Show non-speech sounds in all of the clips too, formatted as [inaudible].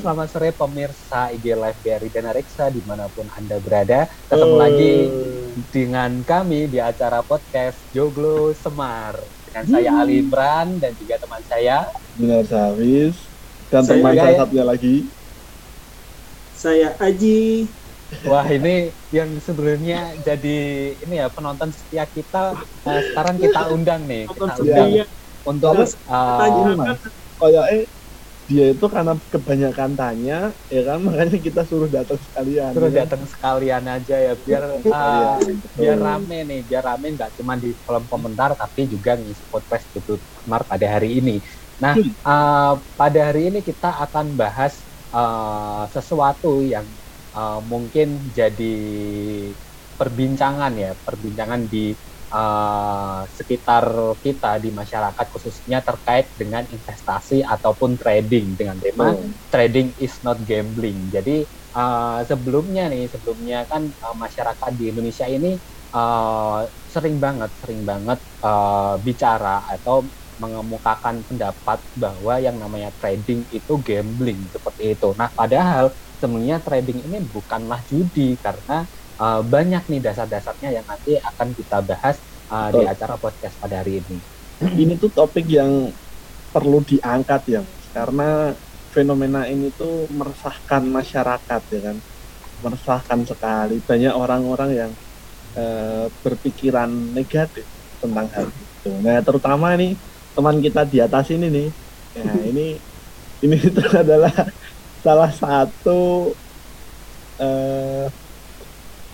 selamat sore pemirsa IG Live BRI dan Reksa di mana pun Anda berada. Ketemu uh. lagi dengan kami di acara podcast Joglo Semar. Dengan hmm. saya Ali Imran dan juga teman saya. Benar Sawis. Dan saya teman saya satunya lagi. Saya Aji. Wah ini yang sebenarnya jadi ini ya penonton setia kita uh, sekarang kita undang nih kita undang ya. untuk uh, kayak dia itu karena kebanyakan tanya ya kan? Makanya kita suruh datang sekalian suruh ya. datang sekalian aja ya biar uh, biar rame nih. Biar rame nggak cuma di kolom komentar tapi juga ngisi podcast YouTube Smart pada hari ini. Nah uh, pada hari ini kita akan bahas uh, sesuatu yang uh, mungkin jadi perbincangan ya perbincangan di uh, sekitar kita di masyarakat khususnya terkait dengan investasi ataupun trading dengan tema hmm. trading is not gambling. Jadi uh, sebelumnya nih sebelumnya kan uh, masyarakat di Indonesia ini uh, sering banget sering banget uh, bicara atau mengemukakan pendapat bahwa yang namanya trading itu gambling seperti itu. Nah, padahal sebenarnya trading ini bukanlah judi karena uh, banyak nih dasar-dasarnya yang nanti akan kita bahas uh, di acara podcast pada hari ini. [clears throat] Ini tuh topik yang perlu diangkat ya, karena fenomena ini tuh meresahkan masyarakat ya kan, meresahkan sekali. Banyak orang-orang yang uh, berpikiran negatif tentang hal itu. Nah, terutama nih teman kita di atas ini nih, ya [laughs] ini ini [laughs] itu adalah salah satu uh,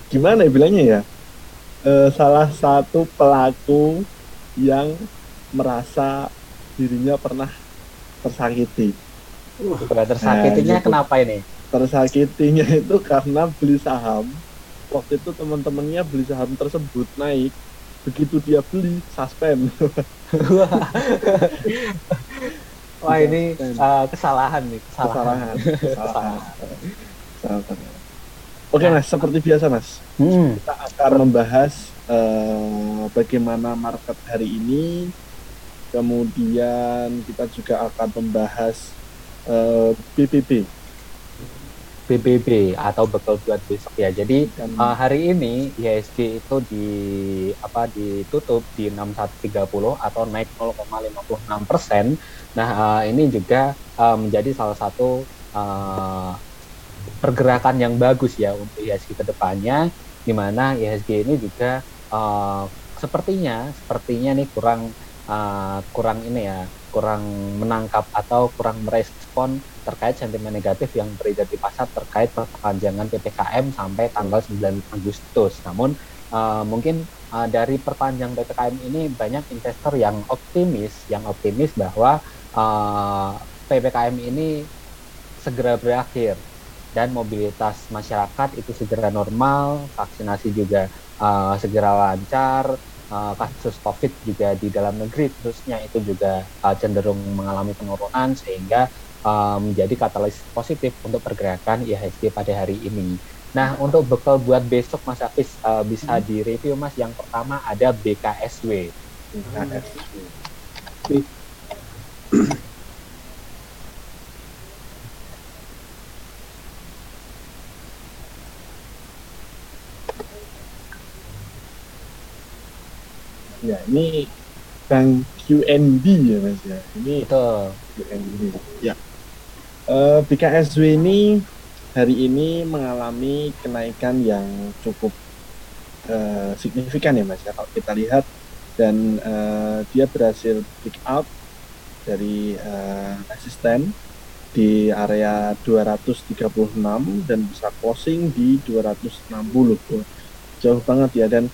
gimana ya bilangnya ya uh, salah satu pelaku yang merasa dirinya pernah tersakiti. Uh, tersakitinya nah, gitu. kenapa ini? Tersakitinya [laughs] itu karena beli saham. Waktu itu teman-temannya beli saham tersebut naik. Begitu dia beli, suspend. [laughs] Wah ini uh, kesalahan nih, kesalahan. Kesalahan. kesalahan. kesalahan. Oke mas, seperti biasa mas, hmm. kita akan membahas uh, bagaimana market hari ini, kemudian kita juga akan membahas uh, eh. BBB atau bekal buat besok ya. Jadi Dan, uh, hari ini IHSG itu di apa ditutup di 6130 atau naik 0,56 persen. Nah uh, ini juga uh, menjadi salah satu uh, pergerakan yang bagus ya untuk IHSG ke depannya, di mana IHSG ini juga uh, sepertinya sepertinya nih kurang uh, kurang ini ya kurang menangkap atau kurang merespon terkait sentimen negatif yang beredar di pasar terkait perpanjangan ppkm sampai tanggal 9 Agustus. Namun uh, mungkin uh, dari perpanjang ppkm ini banyak investor yang optimis, yang optimis bahwa uh, ppkm ini segera berakhir dan mobilitas masyarakat itu segera normal, vaksinasi juga uh, segera lancar, uh, kasus COVID juga di dalam negeri khususnya itu juga uh, cenderung mengalami penurunan sehingga uh, menjadi katalis positif untuk pergerakan IHSG pada hari ini. Nah, untuk bekal buat besok Mas Hafiz uh, bisa hmm. direview Mas. Yang pertama ada BKSW. BKSW. Ya, ini bank QNB ya Mas ya. Ini Betul. QNB. Ya. Uh, eh, BKSW ini hari ini mengalami kenaikan yang cukup uh, signifikan ya Mas ya kalau kita lihat dan uh, dia berhasil pick up dari uh, resisten di area 236 dan bisa closing di 260 jauh banget ya dan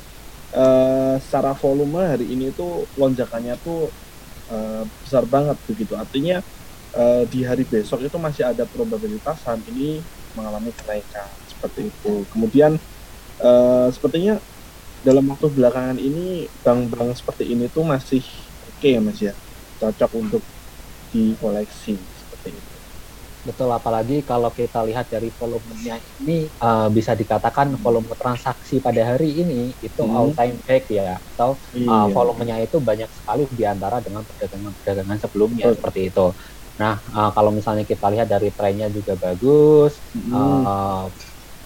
uh, secara volume hari ini tuh lonjakannya tuh uh, besar banget begitu. Artinya uh, di hari besok itu masih ada probabilitas saham ini mengalami kenaikan seperti itu. Kemudian uh, sepertinya dalam waktu belakangan ini bank-bank seperti ini tuh masih oke okay mas ya, cocok untuk dikoleksi. Betul, apalagi kalau kita lihat dari volumenya ini uh, bisa dikatakan volume transaksi pada hari ini itu hmm. all time high ya, atau uh, iya. volumenya itu banyak sekali di antara dengan perdagangan-perdagangan sebelumnya Betul. seperti itu. Nah, uh, kalau misalnya kita lihat dari trennya juga bagus, Hmm. uh,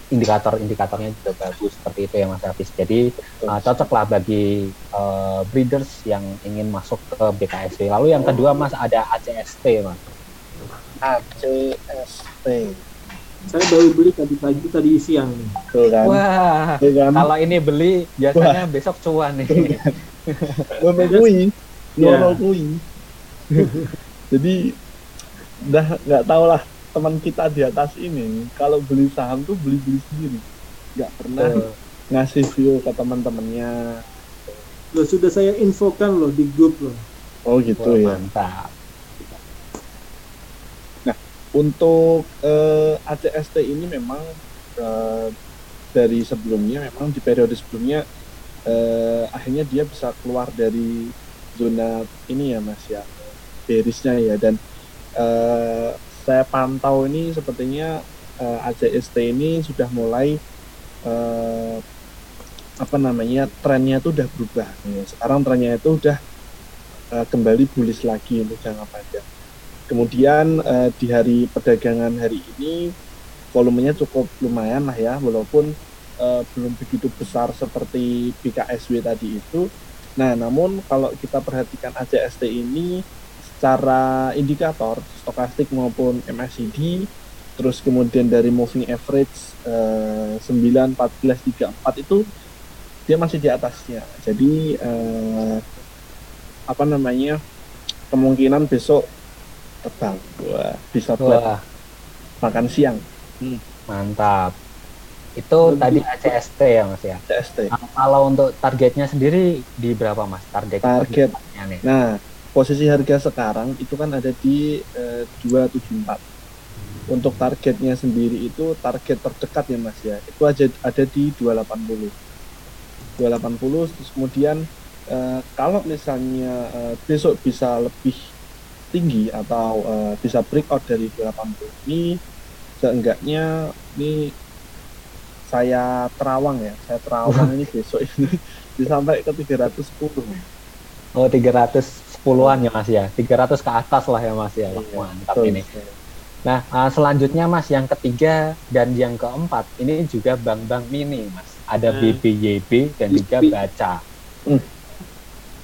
indikator-indikatornya juga bagus seperti itu ya Mas Hafiz. Jadi uh, cocok lah bagi uh, breeders yang ingin masuk ke BKSW. Lalu yang kedua Mas ada ACST Mas. ACST. Saya baru beli tadi pagi tadi siang nih. Tuh kan. Wah, Tuh kan. kalau ini beli biasanya besok cuan nih. Ngono kuwi. Ya. Ngono kuwi. Jadi udah nggak tahu lah teman kita di atas ini kalau beli saham tuh beli beli sendiri nggak pernah Tuh. ngasih view ke teman-temannya Loh, sudah saya infokan loh di grup loh. oh gitu Wah, ya mantap. Untuk eh, ACST ini memang eh, dari sebelumnya memang di periode sebelumnya eh, akhirnya dia bisa keluar dari zona ini ya mas ya berisnya ya dan eh, saya pantau ini sepertinya eh, ACST ini sudah mulai eh, apa namanya trennya itu udah berubah ya. sekarang trennya itu udah eh, kembali bullish lagi untuk jangka panjang Kemudian eh, di hari perdagangan hari ini volumenya cukup lumayan lah ya, walaupun eh, belum begitu besar seperti BKSW tadi itu. Nah, namun kalau kita perhatikan ACST ini secara indikator stokastik maupun MACD, terus kemudian dari moving average eh, 9, 14, 34 itu dia masih di atasnya. Jadi eh, apa namanya kemungkinan besok terbang wah bisa buat Wah, makan siang mantap. Itu tadi ACST ya Mas ya. CST Nah, kalau untuk targetnya sendiri di berapa Mas? Target Target. targetnya nih. nah posisi harga sekarang itu kan ada di eh, 274 untuk targetnya sendiri itu target terdekat ya mas ya itu aja ada di 280 280 terus kemudian eh, kalau misalnya eh, besok bisa lebih tinggi atau eh, bisa breakout dari 280 ini seenggaknya ini saya terawang ya saya terawang [laughs] ini besok ini bisa sampai ke 310 Oh 310-an ya Mas ya. 300 ke atas lah ya Mas ya. Wah, Iya, mantap betul. ini. Nah, uh, selanjutnya Mas yang ketiga dan yang keempat ini juga bank-bank mini Mas. Ada Hmm. BBYB dan juga. Baca. Hmm.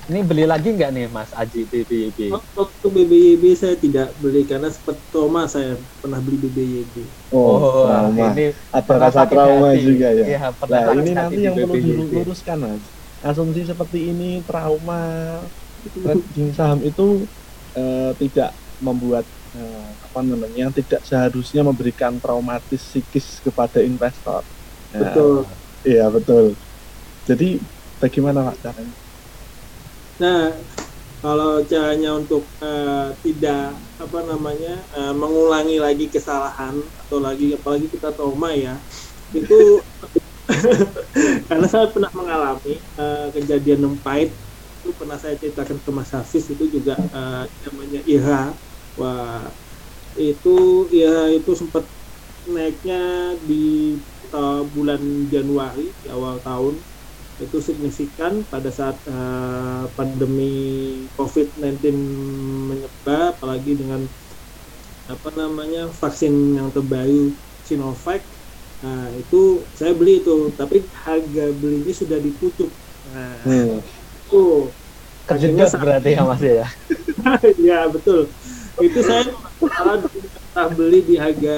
Ini beli lagi nggak nih Mas Aji BBYB? Waktu BBYB saya tidak beli karena seperti Toma saya pernah beli BBYB. Oh, trauma. ini Ada rasa trauma hati. juga ya. Iya, pernah Nah, ini nanti yang perlu BBYB. diluruskan, Mas. Asumsi seperti ini trauma trading saham itu eh, tidak membuat eh, apa namanya tidak seharusnya memberikan traumatis psikis kepada investor. Nah, Betul. Iya betul. Jadi bagaimana Pak caranya? Nah, kalau caranya untuk eh, tidak apa namanya eh, mengulangi lagi kesalahan atau lagi apalagi kita trauma ya itu [laughs] karena saya pernah mengalami eh, kejadian yang pahit itu pernah saya ceritakan ke Mas Hafiz itu juga eh, namanya IHA wah itu IHA itu sempat naiknya di eh, bulan Januari di awal tahun itu signifikan pada saat eh, pandemi COVID-19 menyebar, apalagi dengan apa namanya vaksin yang terbaru Sinovac. Nah itu saya beli itu, tapi harga belinya sudah ditutup. Nah, Hmm. itu Kejedot berarti ya Mas ya. [laughs] ya betul. Itu saya salah pernah beli di harga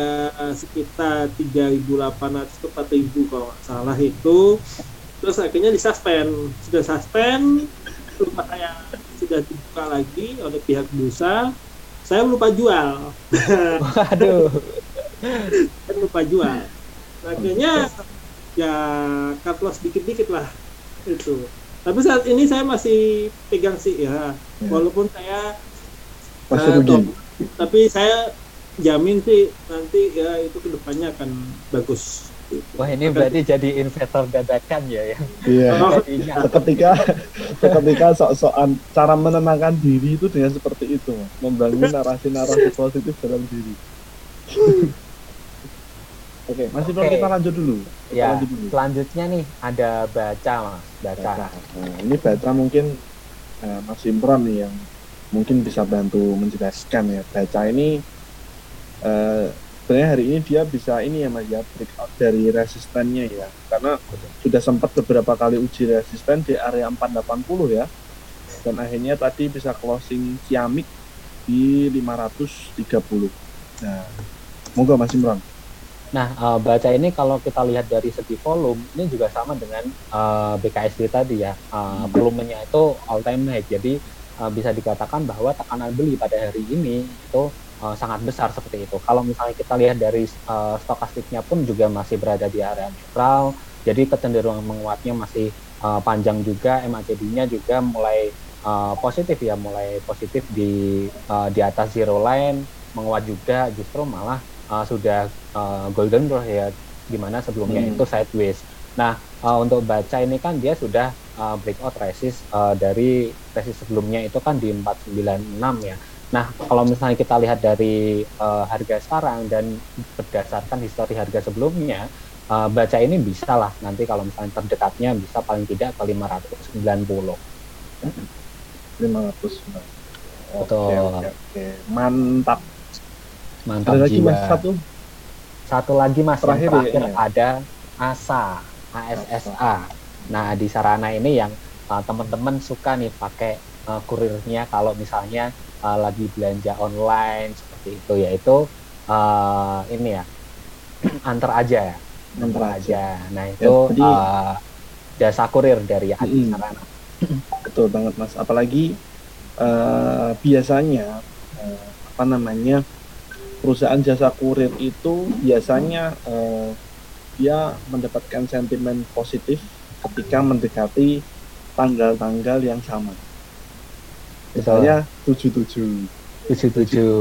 sekitar 3.800 ke 4.000 kalau nggak salah itu. Terus akhirnya disuspend. Sudah suspend, lupa saya sudah dibuka lagi oleh pihak bursa. Saya lupa jual. Waduh. [laughs] Saya lupa jual. Akhirnya ya cut loss dikit-dikit lah itu. Tapi saat ini saya masih pegang sih ya, walaupun saya Masih rugi. toh, tapi saya jamin sih nanti ya itu ke depannya akan bagus. Wah ini berarti jadi investor dadakan ya yang Iya. Seketika seketika sok-sokan cara menenangkan diri itu dengan seperti itu, Mas. membangun narasi-narasi positif dalam diri. Oke, masih belum Oke. kita lanjut dulu. Kita ya lanjut dulu. selanjutnya nih ada baca mas baca Baca. Nah, ini baca mungkin eh, Mas Imron nih yang mungkin bisa bantu menjelaskan ya baca ini eh, sebenarnya hari ini dia bisa ini ya mas ya breakout dari resistennya ya. Karena sudah sempat beberapa kali uji resisten di area 480 ya. Dan akhirnya tadi bisa closing ciamik di 530 nah moga Mas Imran. Nah, uh, baca ini kalau kita lihat dari segi volume, ini juga sama dengan uh, BKSD tadi ya. Uh, volumenya itu all time high. Jadi uh, bisa dikatakan bahwa tekanan beli pada hari ini itu uh, sangat besar seperti itu. Kalau misalnya kita lihat dari uh, stokastiknya pun juga masih berada di area netral. Jadi kecenderungan menguatnya masih uh, panjang juga. MACD-nya juga mulai uh, positif ya, mulai positif di uh, di atas zero line, menguat juga. Justru malah uh, sudah uh, golden rush ya di mana sebelumnya hmm. itu sideways. Nah uh, untuk baca ini kan dia sudah uh, breakout resist uh, dari resist sebelumnya itu kan di 496 ya. Nah kalau misalnya kita lihat dari uh, harga sekarang dan berdasarkan histori harga sebelumnya, uh, baca ini bisa lah nanti kalau misalnya terdekatnya bisa paling tidak ke 590. 590. Betul. Oke, oke, oke. Mantap. Mantap Ada lagi mas satu Satu lagi mas Terakhir yang terakhir ya, ya. ada ASA, ASSA. Nah di sarana ini yang uh, teman-teman suka nih pakai uh, kurirnya kalau misalnya uh, lagi belanja online seperti itu yaitu uh, ini ya [clears throat] antar aja ya Antar aja. Nah itu jadi- uh, jasa kurir dari Adi Mm-mm. Sarana. [clears throat] betul banget mas apalagi eh, biasanya eh, apa namanya perusahaan jasa kurir itu biasanya eh, dia mendapatkan sentimen positif ketika mendekati tanggal-tanggal yang sama misalnya 77 tujuh tujuh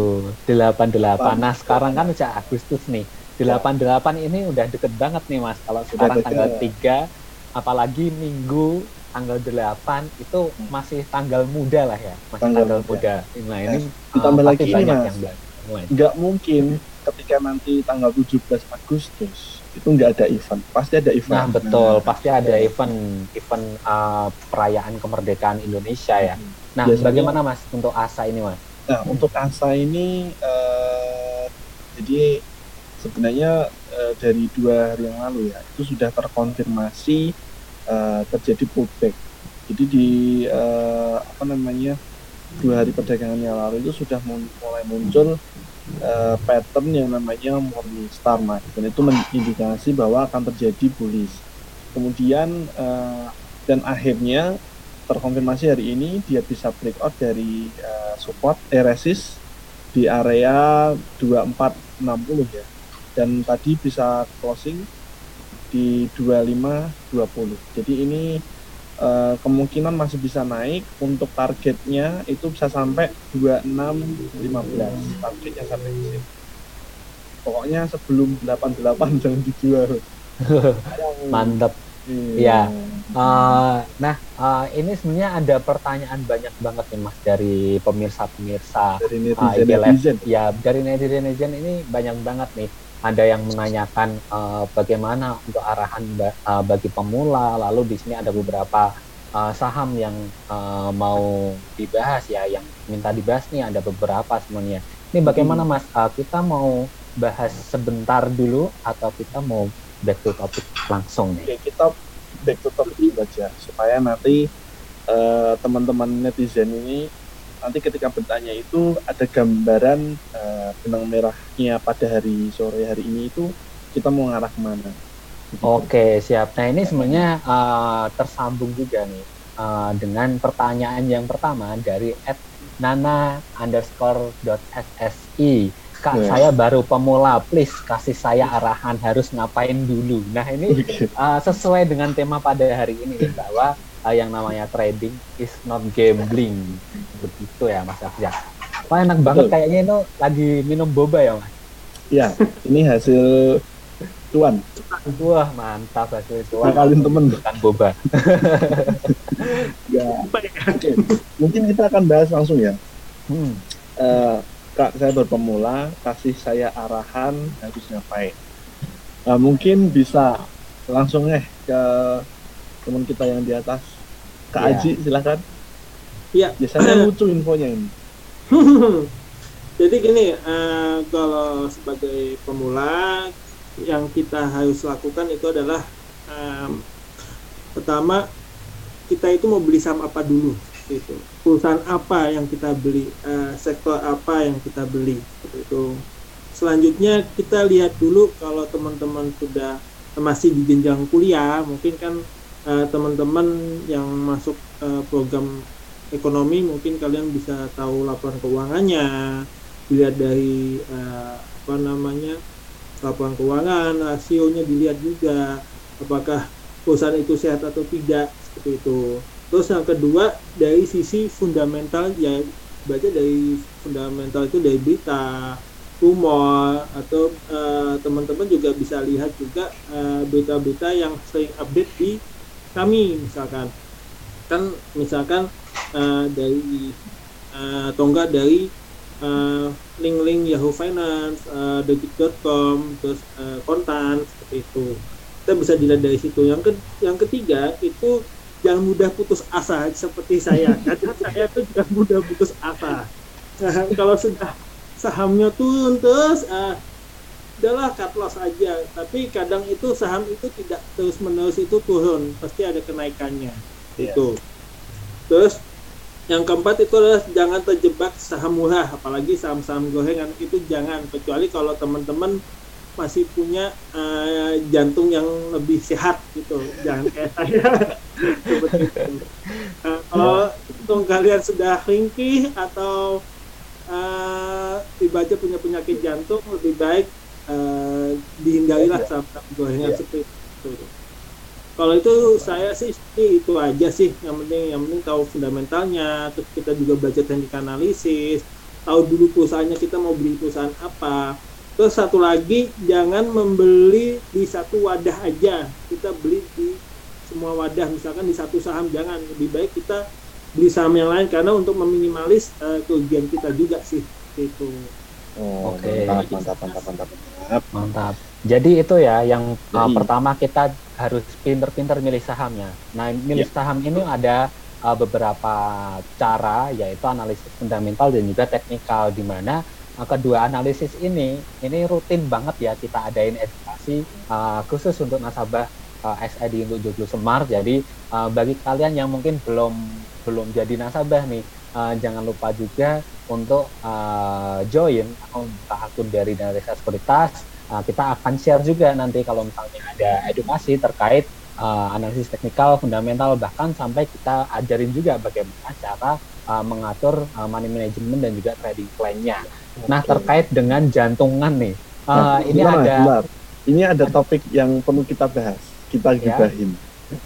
delapan delapan. Nah sekarang kan udah Agustus nih. Delapan delapan ini udah deket banget nih mas. Kalau sekarang deket. tanggal tiga, apalagi minggu tanggal delapan itu masih tanggal muda lah ya, masih Tanggal tanggal, muda. muda. Nah ini ditambah uh, lagi pasti ini, banyak Mas. yang nggak mungkin ketika nanti tanggal 17 Agustus itu nggak ada event pasti ada event Nah betul, Nah, pasti ada event event uh, perayaan kemerdekaan Indonesia ya. Nah Biasanya- bagaimana mas untuk ASA ini mas? Nah, untuk ASA ini eh, jadi sebenarnya eh, dari dua hari yang lalu ya itu sudah terkonfirmasi eh, terjadi pullback. Jadi di eh, apa namanya dua hari perdagangan yang lalu itu sudah mulai muncul eh, pattern yang namanya morning star nah, dan itu mengindikasi bahwa akan terjadi bullish. Kemudian eh, dan akhirnya terkonfirmasi hari ini dia bisa breakout dari eh, support eh, di area 2460 ya. Dan tadi bisa closing di 2520 jadi ini eh, kemungkinan masih bisa naik. Untuk targetnya itu bisa sampai 2615 targetnya sampai di sini. Pokoknya sebelum 88 [laughs] jangan dijual. [laughs] Mantep. Iya. Uh, nah, uh, ini sebenarnya ada pertanyaan banyak banget nih mas dari pemirsa-pemirsa dari Ah, netizen netizen ya dari netizen-netizen ini banyak banget nih ada yang menanyakan eh, bagaimana untuk arahan ba- eh, bagi pemula. Lalu di sini ada beberapa eh, saham yang eh, mau dibahas ya yang minta dibahas nih. Ada beberapa semuanya. Ini bagaimana mas? Eh, kita mau bahas sebentar dulu atau kita mau back to topic langsung nih? Oke, kita back to topic dulu aja supaya nanti teman-teman netizen ini nanti ketika bertanya itu ada gambaran eh, benang merahnya pada hari sore hari ini itu kita mau ngarah ke mana. Oke, siap. Nah, ini sebenarnya uh, tersambung juga nih uh, dengan pertanyaan yang pertama dari @nana underscore dot ssi. Kak, Ya. saya baru pemula, please kasih saya arahan harus ngapain dulu. Nah, ini uh, sesuai dengan tema pada hari ini bahwa uh, yang namanya trading is not gambling. Begitu ya, Mas Afja. Wah, enak banget Betul. kayaknya itu lagi minum boba ya, Mas. Ya, ini hasil tuan. Wah, mantap hasil itu. Ngakalin temen. Bukan boba. Ya. Oke. Mungkin kita akan bahas langsung ya. Hmm. Eh, Kak, saya berpemula, kasih saya arahan harus ngapain. Nah, mungkin bisa langsung eh ke teman kita yang di atas. Kak Iya. Aji, silakan. Iya. Biasanya [clears throat] lucu infonya ini. Jadi gini, uh, kalau sebagai pemula yang kita harus lakukan itu adalah um, pertama kita itu mau beli saham apa dulu itu perusahaan apa yang kita beli uh, sektor apa yang kita beli itu selanjutnya kita lihat dulu kalau teman-teman sudah masih di jenjang kuliah mungkin kan uh, teman-teman yang masuk uh, program ekonomi mungkin kalian bisa tahu laporan keuangannya. Dilihat dari uh, apa namanya laporan keuangan rasionya dilihat juga. Apakah perusahaan itu sehat atau tidak seperti itu. Terus yang kedua dari sisi fundamental ya baca dari fundamental itu dari berita rumor atau uh, teman-teman juga bisa lihat juga berita-berita uh, yang sering update di kami misalkan kan misalkan uh, dari uh, atau enggak dari uh, link-link Yahoo Finance, uh, Detik.com, terus uh, kontan seperti itu. Kita bisa dilihat dari situ. Yang ke yang ketiga itu jangan mudah putus asa seperti saya. [laughs] Karena saya tuh juga mudah putus asa. Nah, [laughs] kalau sudah sahamnya turun terus, uh, udahlah cut loss aja. Tapi kadang itu saham itu tidak terus menerus itu turun, pasti ada kenaikannya. Yeah. Itu. Terus yang keempat itu adalah jangan terjebak saham murah, apalagi saham-saham gorengan itu jangan. Kecuali kalau teman-teman masih punya uh, jantung yang lebih sehat gitu, jangan kayak [laughs] saya seperti itu. Uh, kalau untung kalian sudah ringkih atau uh, tiba-tiba punya penyakit jantung, lebih baik uh, dihindarilah iya. saham-saham gorengan yeah. seperti itu kalau itu saya sih itu aja sih. Yang penting yang penting tahu fundamentalnya. Terus kita juga baca teknik analisis. Tahu dulu perusahaannya kita mau beli perusahaan apa. Terus satu lagi jangan membeli di satu wadah aja. Kita beli di semua wadah. Misalkan di satu saham jangan. Lebih baik kita beli saham yang lain. Karena untuk meminimalis uh, kerugian kita juga sih. Itu oh, oke okay. mantap mantap mantap mantap mantap jadi itu ya yang uh, pertama kita harus pinter-pinter milih sahamnya. Nah, milih yeah. saham ini ada uh, beberapa cara yaitu analisis fundamental dan juga teknikal di mana uh, kedua analisis ini ini rutin banget ya kita adain edukasi uh, khusus untuk nasabah uh, SID untuk Joglo Semar. Jadi uh, bagi kalian yang mungkin belum belum jadi nasabah nih, uh, jangan lupa juga untuk uh, join atau akun dari Dana Sekuritas uh, kita akan share juga nanti kalau misalnya ada edukasi terkait uh, analisis teknikal, fundamental, bahkan sampai kita ajarin juga bagaimana cara uh, mengatur uh, money management dan juga trading plan-nya. Okay. Nah terkait dengan jantungan nih, uh, nah, ini gimana, ada gimana? ini ada topik yang perlu kita bahas, kita ya. gibahin. Ya.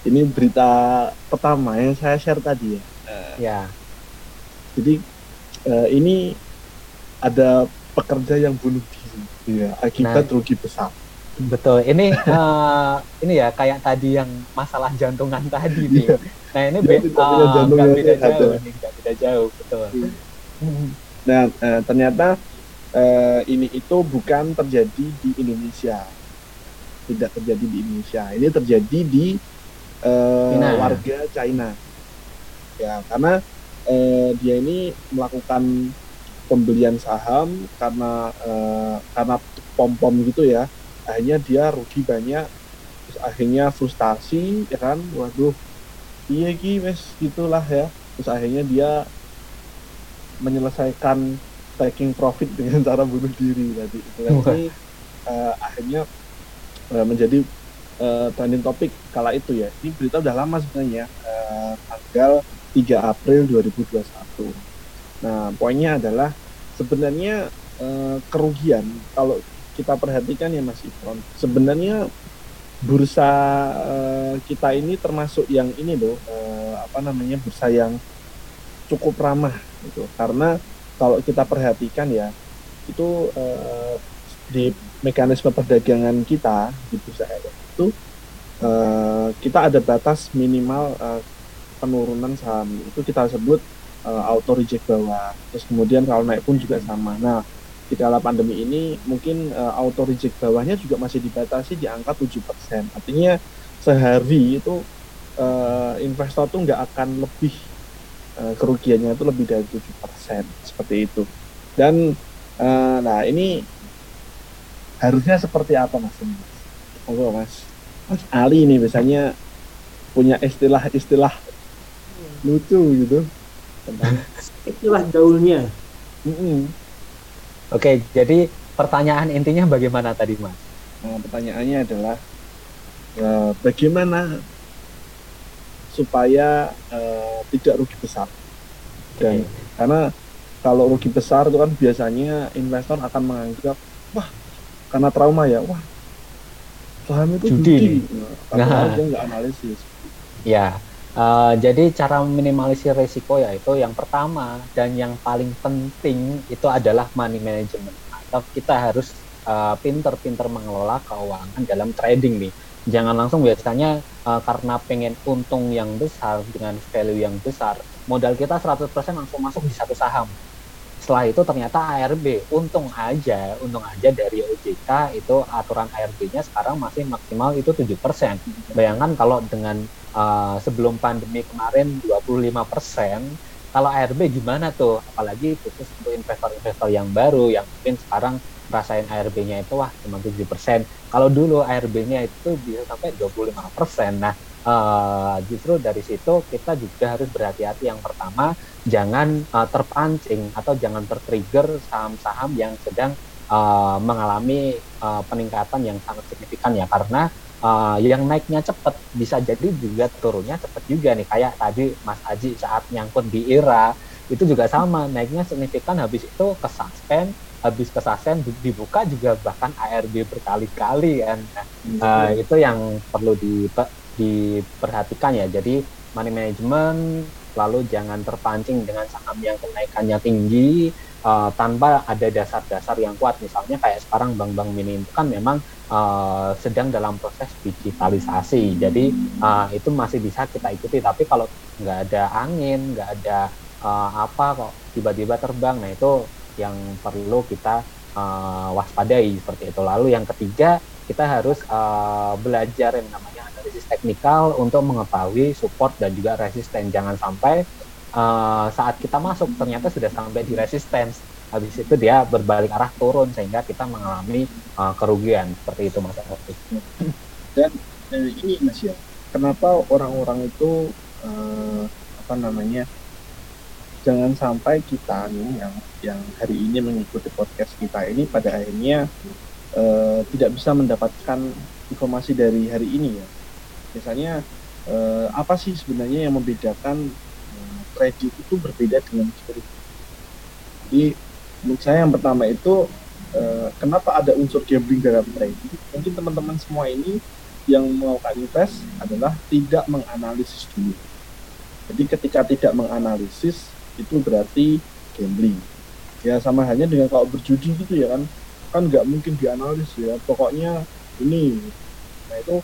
Ini berita pertama yang saya share tadi ya. Ya. Jadi uh, ini ada pekerja yang bunuh diri Iya, akibat nah, rugi besar. Betul. Ini uh, ini ya kayak tadi yang masalah jantungan [laughs] tadi nih. Iya. Nah ini be uh, beda jauh, nih, nggak beda jauh, betul. Nah uh, ternyata uh, ini itu bukan terjadi di Indonesia, tidak terjadi di Indonesia. Ini terjadi di uh, China. warga China. Ya karena uh, dia ini melakukan pembelian saham karena uh, karena pom pom gitu ya. Akhirnya dia rugi banyak terus akhirnya frustasi ya kan? Waduh iya ki wes gitulah ya. Terus akhirnya dia menyelesaikan taking profit [laughs] dengan cara bunuh diri tadi. Itu ini uh, akhirnya uh, menjadi uh, trending topik kala itu ya. Ini berita udah lama sebenarnya uh, tanggal 3 April 2021 Nah, poinnya adalah sebenarnya eh, kerugian kalau kita perhatikan ya Mas Ifron, sebenarnya bursa eh, kita ini termasuk yang ini loh, eh, apa namanya bursa yang cukup ramah gitu. Karena kalau kita perhatikan ya itu eh, di mekanisme perdagangan kita di bursa itu eh, kita ada batas minimal eh, penurunan saham itu kita sebut uh, auto reject bawah. Terus kemudian kalau naik pun juga sama. Nah, di kala pandemi ini mungkin uh, auto reject bawahnya juga masih dibatasi di angka 7%. Artinya sehari itu uh, investor tuh nggak akan lebih uh, kerugiannya itu lebih dari tujuh persen seperti itu dan uh, nah ini harusnya seperti apa mas oh mas mas Ali ini biasanya punya istilah-istilah lucu gitu tentang istilah gaulnya mm -hmm. oke jadi pertanyaan intinya bagaimana tadi mas nah, pertanyaannya adalah uh, bagaimana supaya uh, tidak rugi besar dan okay. karena kalau rugi besar itu kan biasanya investor akan menganggap wah karena trauma ya wah saham itu judi, judi. Nah, nah. dia nggak analisis ya uh, jadi cara meminimalisir risiko yaitu yang pertama dan yang paling penting itu adalah money management. Atau kita harus uh, pinter-pinter mengelola keuangan dalam trading nih. Jangan langsung biasanya uh, karena pengen untung yang besar dengan value yang besar modal kita 100% langsung masuk di satu saham. Setelah itu ternyata ARB untung aja untung aja dari OJK itu aturan ARB-nya sekarang masih maksimal itu 7% bayangkan kalau dengan uh, sebelum pandemi kemarin 25% kalau ARB gimana tuh apalagi khusus untuk investor-investor yang baru yang mungkin sekarang rasain ARB-nya itu wah cuma 7%. Kalau dulu ARB-nya itu bisa sampai 25%. Nah, uh, justru dari situ kita juga harus berhati-hati yang pertama jangan uh, terpancing atau jangan tertrigger saham-saham yang sedang uh, mengalami uh, peningkatan yang sangat signifikan ya karena uh, yang naiknya cepat bisa jadi juga turunnya cepat juga nih. Kayak tadi Mas Aji saat nyangkut di IRA itu juga sama. Naiknya signifikan habis itu ke suspend habis kesasen dibuka juga bahkan ARB berkali-kali kan. Uh, itu yang perlu di, diperhatikan ya. Jadi money management lalu jangan terpancing dengan saham yang kenaikannya tinggi uh, tanpa ada dasar-dasar yang kuat misalnya kayak sekarang bank-bank mini itu kan memang uh, sedang dalam proses digitalisasi jadi uh, itu masih bisa kita ikuti tapi kalau nggak ada angin nggak ada uh, apa kok tiba-tiba terbang nah itu yang perlu kita uh, waspadai seperti itu. Lalu yang ketiga kita harus uh, belajar yang namanya analisis teknikal untuk mengetahui support dan juga resisten. Jangan sampai uh, saat kita masuk ternyata sudah sampai di resistance. Habis itu dia berbalik arah turun sehingga kita mengalami uh, kerugian seperti itu Mas Arfi. Dan eh, ini Mas ya, kenapa orang-orang itu uh, apa namanya jangan sampai kita nih yang yang hari ini mengikuti podcast kita ini pada akhirnya uh, tidak bisa mendapatkan informasi dari hari ini ya. Misalnya uh, apa sih sebenarnya yang membedakan kredit itu berbeda dengan security? Jadi menurut saya yang pertama itu uh, kenapa ada unsur gambling dalam trading? Mungkin teman-teman semua ini yang melakukan invest adalah tidak menganalisis dulu. Jadi ketika tidak menganalisis itu berarti gambling ya sama halnya dengan kalau berjudi gitu ya kan kan nggak mungkin dianalisis ya pokoknya ini nah itu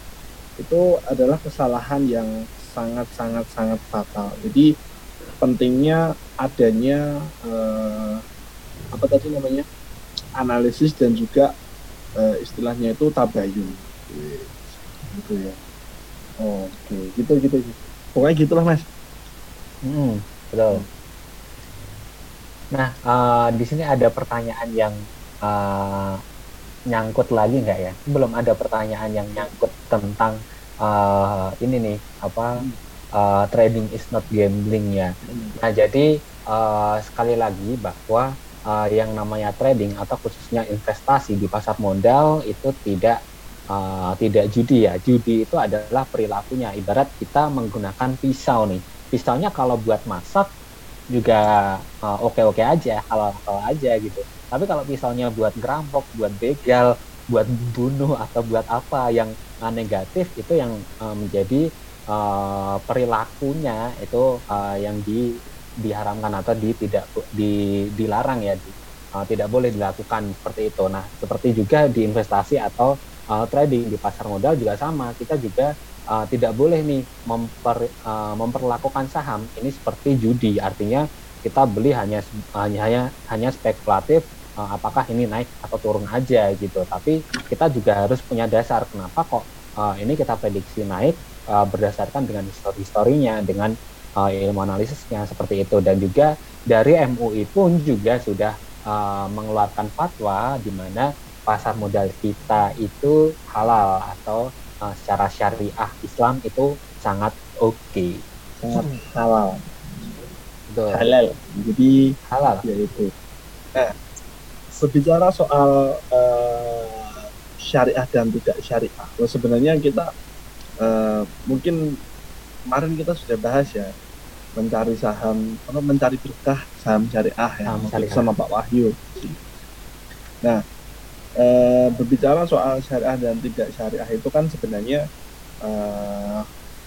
itu adalah kesalahan yang sangat sangat sangat fatal jadi pentingnya adanya eh, apa tadi namanya analisis dan juga eh, istilahnya itu tabayun. Gitu ya. Oke gitu gitu. Pokoknya gitulah mas. Hmm, betul. Nah, uh, di sini ada pertanyaan yang uh, nyangkut lagi nggak ya? Belum ada pertanyaan yang nyangkut tentang uh, ini nih apa uh, trading is not gambling ya. Nah, jadi uh, sekali lagi bahwa uh, yang namanya trading atau khususnya investasi di pasar modal itu tidak uh, tidak judi ya. Judi itu adalah perilakunya. Ibarat kita menggunakan pisau nih. Pisaunya kalau buat masak juga uh, oke-oke aja, halal-halal aja gitu. Tapi kalau misalnya buat gerampok, buat begal, buat bunuh atau buat apa yang uh, negatif itu yang uh, menjadi uh, perilakunya itu uh, yang di diharamkan atau di tidak di dilarang ya di, uh, tidak boleh dilakukan seperti itu. Nah, seperti juga di investasi atau uh, trading di pasar modal juga sama. Kita juga uh, tidak boleh nih memper, uh, memperlakukan saham ini seperti judi artinya kita beli hanya hanya hanya, hanya spekulatif uh, apakah ini naik atau turun aja gitu tapi kita juga harus punya dasar kenapa kok uh, ini kita prediksi naik uh, berdasarkan dengan histori historinya dengan uh, ilmu analisisnya seperti itu. Dan juga dari MUI pun juga sudah uh, mengeluarkan fatwa di mana pasar modal kita itu halal atau uh, secara syariah Islam itu sangat oke. Okay. sangat halal. Betul. halal. Jadi halal. ya itu. Nah berbicara soal uh, syariah dan tidak syariah sebenarnya kita uh, mungkin kemarin kita sudah bahas ya mencari saham apa mencari berkah saham syariah ya saham syariah. sama Pak Wahyu nah e, berbicara soal syariah dan tidak syariah itu kan sebenarnya e,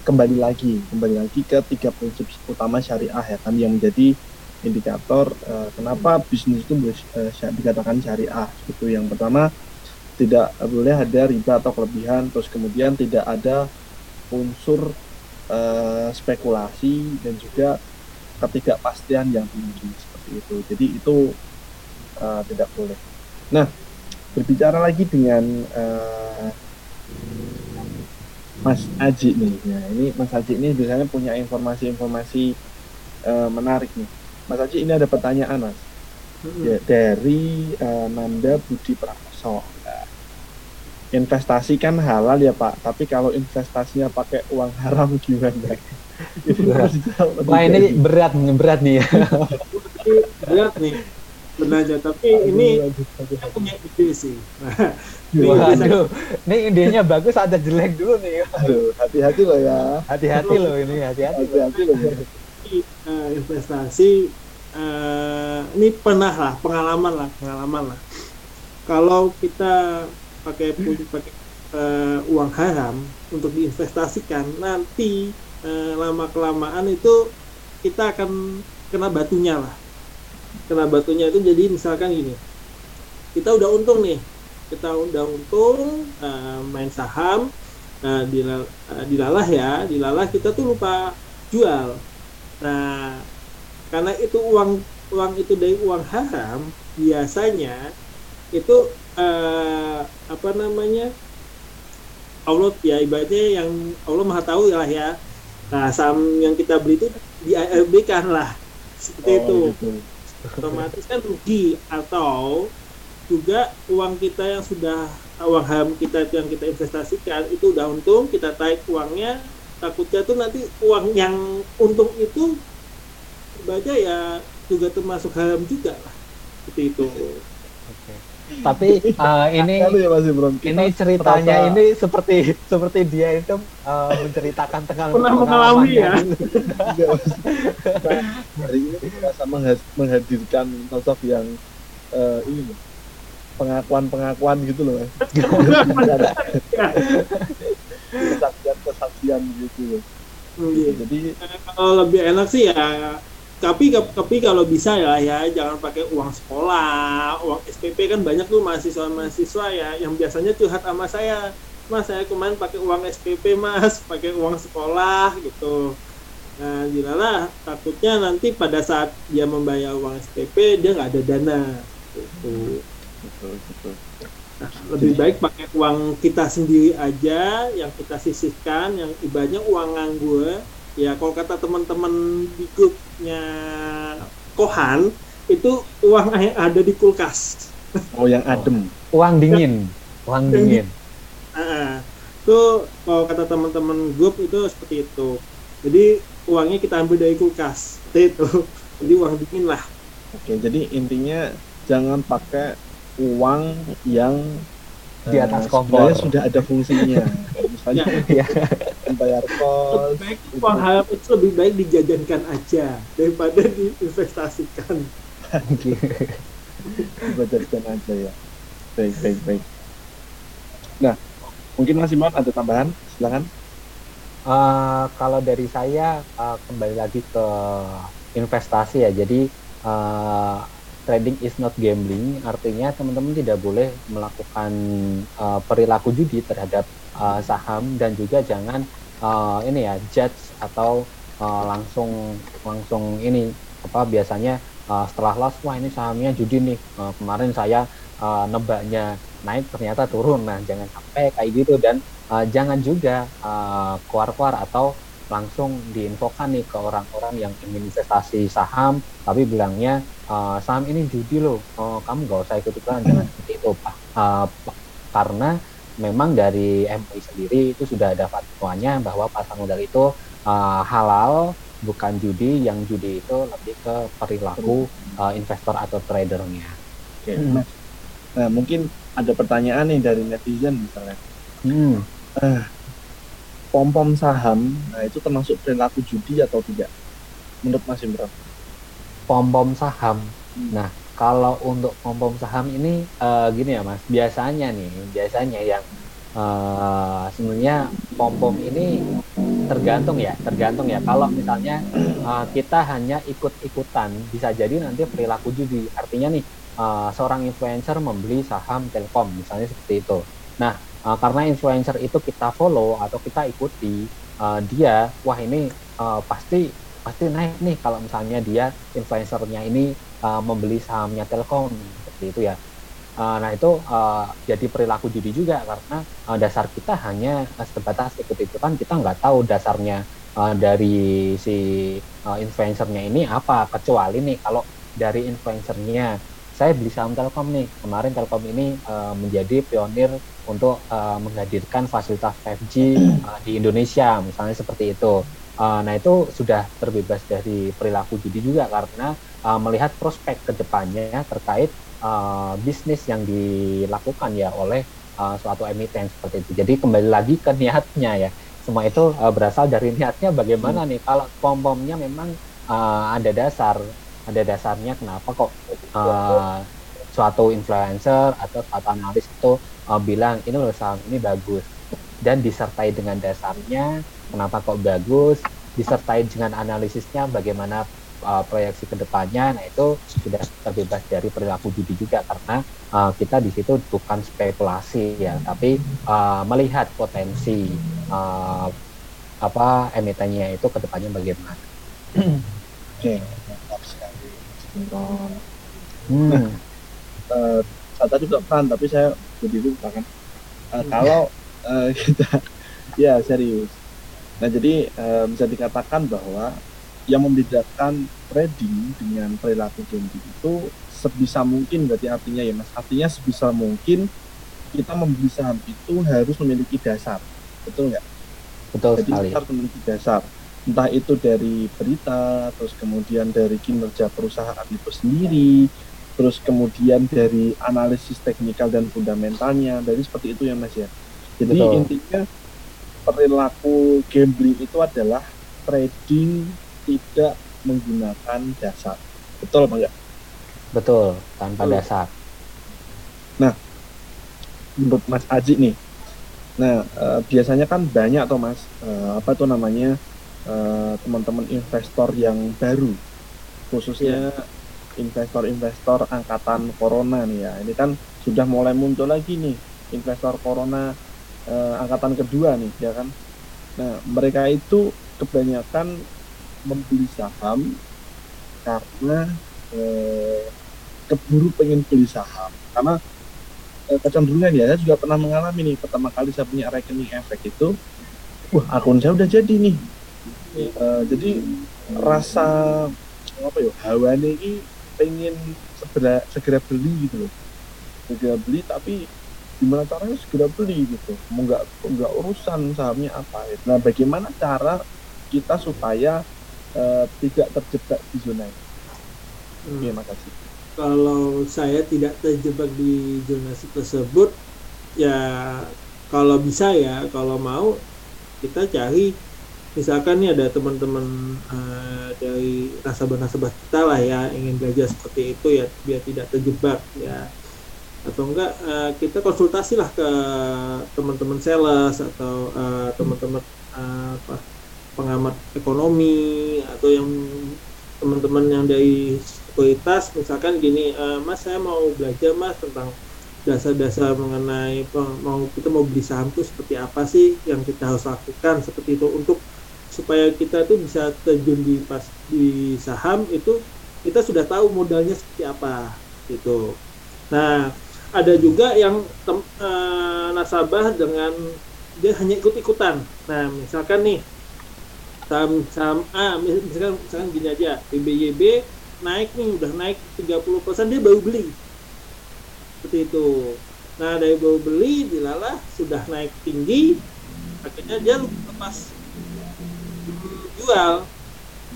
kembali lagi kembali lagi ke tiga prinsip utama syariah ya kan yang menjadi indikator e, kenapa bisnis itu e, dikatakan syariah itu yang pertama tidak boleh ada riba atau kelebihan terus kemudian tidak ada unsur uh, spekulasi dan juga ketidakpastian yang tinggi seperti itu jadi itu uh, tidak boleh nah berbicara lagi dengan uh, Mas Aji nih. Ya, ini Mas Aji ini biasanya punya informasi-informasi uh, menarik nih. Mas Aji ini ada pertanyaan Mas. Ya, dari uh, Nanda Budi Prakoso. Nah, investasi kan halal ya Pak, tapi kalau investasinya pakai uang haram gimana? Wah ini berat nih, berat nih ya. berat nih benar aja tapi aduh, ini aduh, punya ide sih Waduh, ini idenya bagus ada jelek dulu nih. Aduh, hati-hati loh ya. Hati-hati loh ini, hati-hati. Hati-hati loh. Uh, investasi uh, ini pernah lah, pengalaman lah, pengalaman lah. Kalau kita pakai pakai uh, uang haram untuk diinvestasikan, nanti uh, lama kelamaan itu kita akan kena batunya lah. Kena batunya itu jadi misalkan gini kita udah untung nih kita udah untung uh, main saham uh, dilal, uh, dilalah ya dilalah kita tuh lupa jual. Nah karena itu uang uang itu dari uang haram biasanya itu uh, apa namanya? Allah ya ibaratnya yang Allah maha tahu lah ya. Nah saham yang kita beli itu di ARB kan lah. Seperti oh, itu. gitu. Otomatis kan rugi. Atau juga uang kita yang sudah uang ham kita yang kita investasikan itu udah untung kita tarik uangnya. Takutnya tuh nanti uang yang untung itu baca ya juga termasuk haram juga lah. Seperti itu. Tapi uh, [laughs] ini ya masih belum. ini ceritanya ini seperti seperti dia itu uh, menceritakan tentang pernah mengalami ya [laughs] hari ini merasa menghadirkan sosok yang uh, ini pengakuan-pengakuan gitu loh [laughs] kesaksian kesaksian gitu loh. Iya. Jadi kalau lebih enak sih ya tapi tapi kalau bisa ya ya jangan pakai uang sekolah uang SPP kan banyak tuh mahasiswa mahasiswa ya yang biasanya curhat sama saya mas saya kemarin pakai uang SPP mas pakai uang sekolah gitu. Nah jadilah takutnya nanti pada saat dia membayar uang SPP dia nggak ada dana. Gitu. betul betul. Nah, lebih baik pakai uang kita sendiri aja yang kita sisihkan yang ibaratnya uang nganggur ya kalau kata teman-teman di grupnya Kohan itu uang yang ada di kulkas. Oh yang adem. Oh, uang dingin. Uang dingin. uh, itu kalau kata teman-teman grup itu seperti itu. Jadi uangnya kita ambil dari kulkas. Itu. Jadi uang dingin lah. Oke jadi intinya jangan pakai uang yang di atas uh, kompor. sudah ada fungsinya [laughs] misalnya [laughs] ya. bayar kos haram itu lebih baik dijajankan aja daripada diinvestasikan. [laughs] Dijajankan aja ya. Baik baik baik. Nah mungkin Mas Imam ada tambahan? Silakan. Uh, kalau dari saya uh, kembali lagi ke investasi ya. Jadi uh, trading is not gambling. Artinya teman-teman tidak boleh melakukan uh, perilaku judi terhadap uh, saham dan juga jangan uh, ini ya judge atau uh, langsung langsung ini apa biasanya uh, setelah loss wah ini sahamnya judi nih uh, kemarin saya uh, nebaknya naik ternyata turun. Nah jangan sampai kayak gitu dan uh, jangan juga uh, keluar-keluar atau langsung diinfokan nih ke orang-orang yang ingin investasi saham tapi bilangnya uh, saham ini judi loh oh, kamu nggak usah ikut ikutan jangan seperti itu. Pak uh, karena memang dari MUI sendiri itu sudah ada fatwanya bahwa pasar modal itu uh, halal bukan judi yang judi itu lebih ke perilaku uh, investor atau tradernya. Oke, nah, nah mungkin ada pertanyaan nih dari netizen misalnya. Hmm. Uh, pom pom saham, nah itu termasuk perilaku judi atau tidak? Menurut Mas Imran? Pom pom saham. Hmm. Nah, kalau untuk pom pom saham ini uh, gini ya Mas, biasanya nih, biasanya yang uh, sebenarnya pom pom ini tergantung ya, tergantung ya. Kalau misalnya uh, kita hanya ikut-ikutan, bisa jadi nanti perilaku judi. Artinya nih, uh, seorang influencer membeli saham Telkom, misalnya seperti itu. Nah, uh, karena influencer itu kita follow atau kita ikuti uh, dia wah ini uh, pasti pasti naik nih kalau misalnya dia influencernya ini uh, membeli sahamnya Telkom seperti itu ya uh, nah itu uh, jadi perilaku judi juga karena uh, dasar kita hanya uh, sebatas ikut-ikutan kita nggak tahu dasarnya uh, dari si uh, influencernya ini apa kecuali nih kalau dari influencernya saya beli saham Telkom nih. Kemarin Telkom ini uh, menjadi pionir untuk uh, menghadirkan fasilitas 5G uh, di Indonesia, misalnya seperti itu. Uh, nah itu sudah terbebas dari perilaku judi juga karena uh, melihat prospek ke depannya terkait uh, bisnis yang dilakukan ya oleh uh, suatu emiten seperti itu. Jadi kembali lagi ke niatnya ya. Semua itu uh, berasal dari niatnya bagaimana hmm. nih kalau pom-pomnya memang uh, ada dasar ada dasarnya kenapa kok uh, suatu influencer atau suatu analis itu uh, bilang ini loh saham ini bagus dan disertai dengan dasarnya kenapa kok bagus disertai dengan analisisnya bagaimana uh, proyeksi ke depannya nah itu sudah terbebas dari perilaku judi juga karena uh, kita di situ bukan spekulasi ya tapi uh, melihat potensi uh, apa emitennya itu ke depannya bagaimana. Oke, nonton hmm. [laughs] nah, uh, saya tadi juga peran tapi saya jadi lupa kan uh, kalau uh, [laughs] kita ya serius nah jadi uh, bisa dikatakan bahwa yang membedakan trading dengan perilaku gambling itu sebisa mungkin berarti artinya ya mas artinya sebisa mungkin kita membeli saham itu harus memiliki dasar betul nggak betul jadi sekali. harus memiliki dasar entah itu dari berita, terus kemudian dari kinerja perusahaan itu sendiri, terus kemudian dari analisis teknikal dan fundamentalnya, dari seperti itu ya Mas ya. Jadi Betul. intinya perilaku gambling itu adalah trading tidak menggunakan dasar. Betul apa enggak? Betul, tanpa Betul. dasar. Nah, menurut Mas Aji nih, nah e, biasanya kan banyak atau Mas, e, apa tuh namanya, Eh, teman-teman uh, investor yang baru khususnya investor-investor angkatan corona nih ya ini kan sudah mulai muncul lagi nih investor corona uh, angkatan kedua nih ya kan nah mereka itu kebanyakan membeli saham karena uh, keburu pengen beli saham. Karena uh, kecenderungan ya saya juga pernah mengalami nih pertama kali saya punya rekening efek itu wah akun saya udah jadi nih. Uh, jadi rasa apa ya hawa ini pengen segera segera beli gitu loh. Segera beli tapi gimana caranya segera beli gitu. Mau nggak nggak urusan sahamnya apa ya. nah bagaimana cara kita supaya uh, tidak terjebak di zona ini. Hmm. terima kasih kalau saya tidak terjebak di zona tersebut ya kalau bisa ya kalau mau kita cari. Misalkan nih ada teman-teman uh, dari nasabah-nasabah kita lah ya ingin belajar seperti itu ya biar tidak terjebak ya. Atau enggak uh, kita konsultasi lah ke teman-teman sales atau uh, teman-teman uh, apa pengamat ekonomi atau yang teman-teman yang dari sekuritas misalkan gini uh, mas saya mau belajar mas tentang dasar-dasar mengenai mau kita mau beli saham itu seperti apa sih yang kita harus lakukan seperti itu untuk supaya kita tuh bisa terjun di pas di saham itu kita sudah tahu modalnya seperti apa gitu. Nah, ada juga yang tem, e, nasabah dengan dia hanya ikut-ikutan. Nah, misalkan nih saham saham A misalkan misalkan gini aja BBYB naik nih udah naik 30% dia baru beli. Seperti itu. Nah dari baru beli dilalah sudah naik tinggi akhirnya dia lepas jual.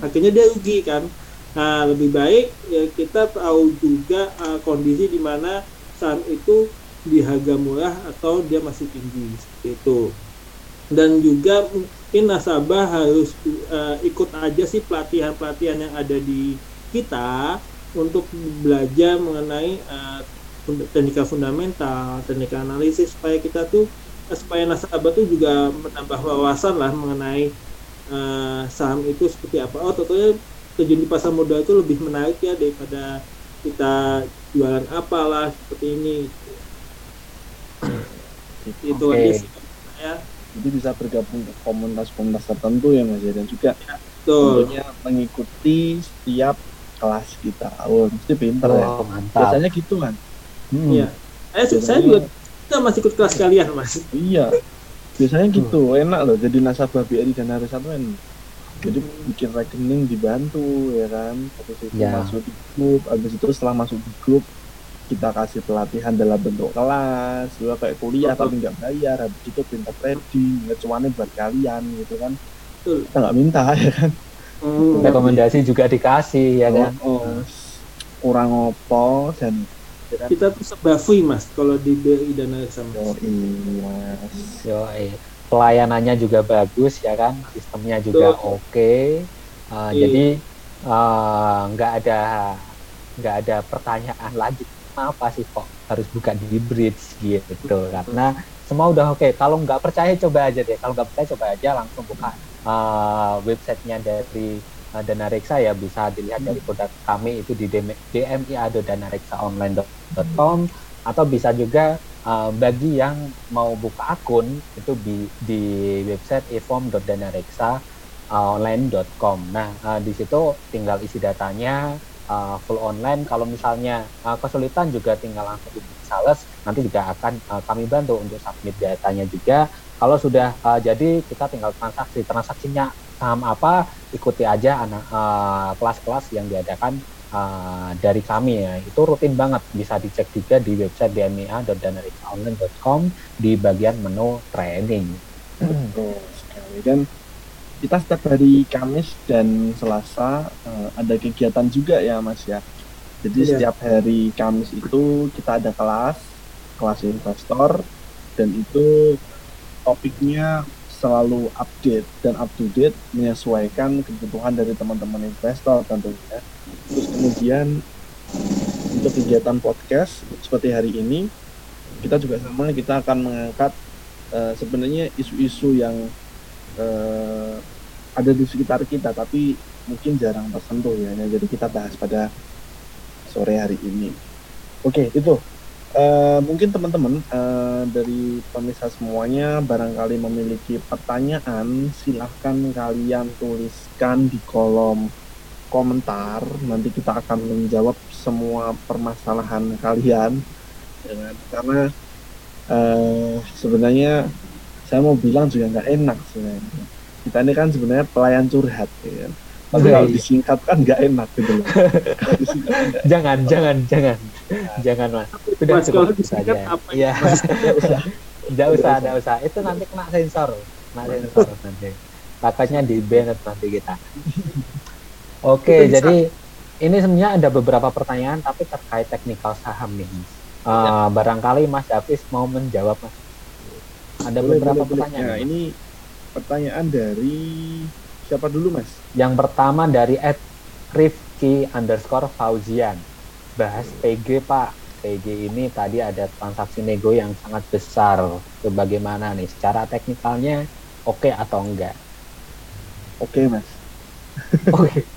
Akhirnya dia rugi kan. Nah lebih baik ya kita tahu juga uh, kondisi di mana saham itu di harga murah atau dia masih tinggi seperti itu. Dan juga nasabah harus uh, ikut aja sih pelatihan-pelatihan yang ada di kita untuk belajar mengenai uh, teknika fundamental, teknika analisis supaya kita tuh uh, supaya nasabah tuh juga menambah wawasan lah mengenai uh, saham itu seperti apa. Oh, tentunya terjun di pasar modal itu lebih menarik ya daripada kita jualan apalah seperti ini. itu okay. aja sih ya. Jadi bisa bergabung ke komunitas-komunitas tertentu ya Mas ya dan juga ya, tentunya mengikuti setiap kelas kita oh mesti pinter ya. oh, ya mantap. biasanya gitu kan hmm. iya eh, saya juga kita masih ikut kelas kalian mas iya biasanya gitu hmm. enak loh jadi nasabah BRI dan hari satu enak jadi bikin rekening dibantu ya kan habis itu ya. masuk di grup habis itu setelah masuk di grup kita kasih pelatihan dalam bentuk kelas juga kayak kuliah Betul. tapi nggak bayar habis itu pintar trading ngecuannya buat kalian gitu kan Betul. kita nggak minta [laughs] ya kan hmm. rekomendasi juga dikasih ya kan oh, oh. kurang opo dan ya kan? kita tuh sebafui mas kalau di BI dan sama yo yo pelayanannya juga bagus ya kan sistemnya juga oke okay. uh, iya. jadi uh, nggak uh, ada nggak ada pertanyaan lagi kenapa sih kok harus buka di bridge gitu karena semua udah oke okay. kalau nggak percaya coba aja deh kalau nggak percaya coba aja langsung buka uh, websitenya dari uh, Dana Reksa ya bisa dilihat dari produk kami itu di dmia.danareksaonline.com atau bisa juga uh, bagi yang mau buka akun itu di di website eform.danareksaonline.com. Nah, uh, di situ tinggal isi datanya uh, full online. Kalau misalnya uh, kesulitan juga tinggal langsung di sales, nanti juga akan uh, kami bantu untuk submit datanya juga. Kalau sudah uh, jadi kita tinggal transaksi. Transaksinya saham apa ikuti aja anak uh, kelas-kelas yang diadakan uh, dari kami ya. Itu rutin banget. Bisa dicek juga di website dma.danarikaonline.com di bagian menu training. Betul sekali. Dan kita setiap hari Kamis dan Selasa uh, ada kegiatan juga ya Mas ya. Jadi yeah. setiap hari Kamis itu kita ada kelas kelas investor dan itu topiknya selalu update dan up to date menyesuaikan kebutuhan dari teman-teman investor tentunya. Terus kemudian untuk kegiatan podcast seperti hari ini kita juga sama kita akan mengangkat uh, sebenarnya isu-isu yang uh, ada di sekitar kita tapi mungkin jarang tersentuh ya. Jadi kita bahas pada sore hari ini. Oke, itu. Uh, mungkin teman-teman uh, dari pemirsa semuanya barangkali memiliki pertanyaan silahkan kalian tuliskan di kolom komentar. Nanti kita akan menjawab semua permasalahan kalian. Ya, karena uh, sebenarnya saya mau bilang juga nggak enak sebenarnya kita ini kan sebenarnya pelayan curhat ya. Tapi kalau disingkatkan nggak enak gitu loh. Jangan jangan jangan. Jangan mas. Sudah cukup saja iya. tidak [laughs] usah. Tidak usah itu nanti kena sensor. Kena sensor nanti. Takutnya di banned nanti kita. Oke jadi ini sebenarnya ada beberapa pertanyaan tapi terkait teknikal saham nih uh, barangkali mas Davis mau menjawab mas. Ada boleh, beberapa boleh, pertanyaan boleh. Nah, ini pertanyaan dari Siapa dulu mas? Yang pertama dari Ed Rifki underscore Fauzian. Bahas PG pak. PG ini tadi ada transaksi nego yang sangat besar. Bagaimana nih? Secara teknikalnya oke okay atau enggak? Oke okay, mas. [laughs] Oke.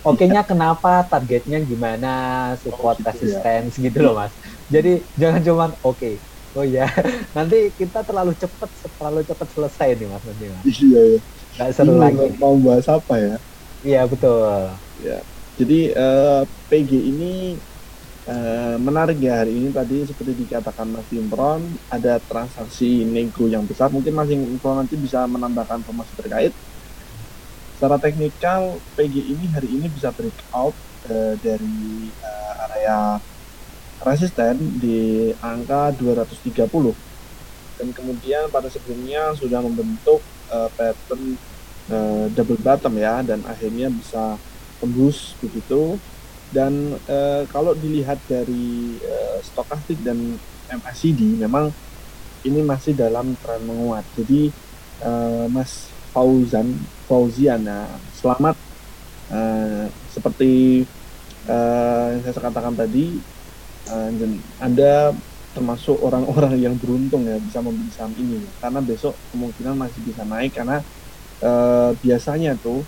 Oke-nya kenapa? Targetnya gimana? Support oh, gitu resistance ya. gitu loh mas. Jadi jangan cuma oke. Okay. Oh ya, [laughs] nanti kita terlalu cepat, terlalu cepat selesai nih mas nanti mas. Iya ya nggak seru lagi. mau bahas apa ya? Iya betul. Ya jadi uh, eh, PG ini uh, menarik ya hari ini. Tadi seperti dikatakan Mas Imron ada transaksi nego yang besar. Mungkin Mas Imron nanti bisa menambahkan informasi terkait. Secara teknikal PG ini hari ini bisa breakout uh, dari uh, area resisten di angka 230 dan kemudian pada sebelumnya sudah membentuk uh, pattern uh, double bottom ya dan akhirnya bisa tembus begitu. Dan uh, kalau dilihat dari uh, stokastik dan MACD memang ini masih dalam tren menguat. Jadi uh, Mas Fauzan Fauziana selamat uh, seperti uh, yang saya katakan tadi uh, Anda termasuk orang-orang yang beruntung ya bisa membeli saham ini karena besok kemungkinan masih bisa naik karena uh, biasanya tuh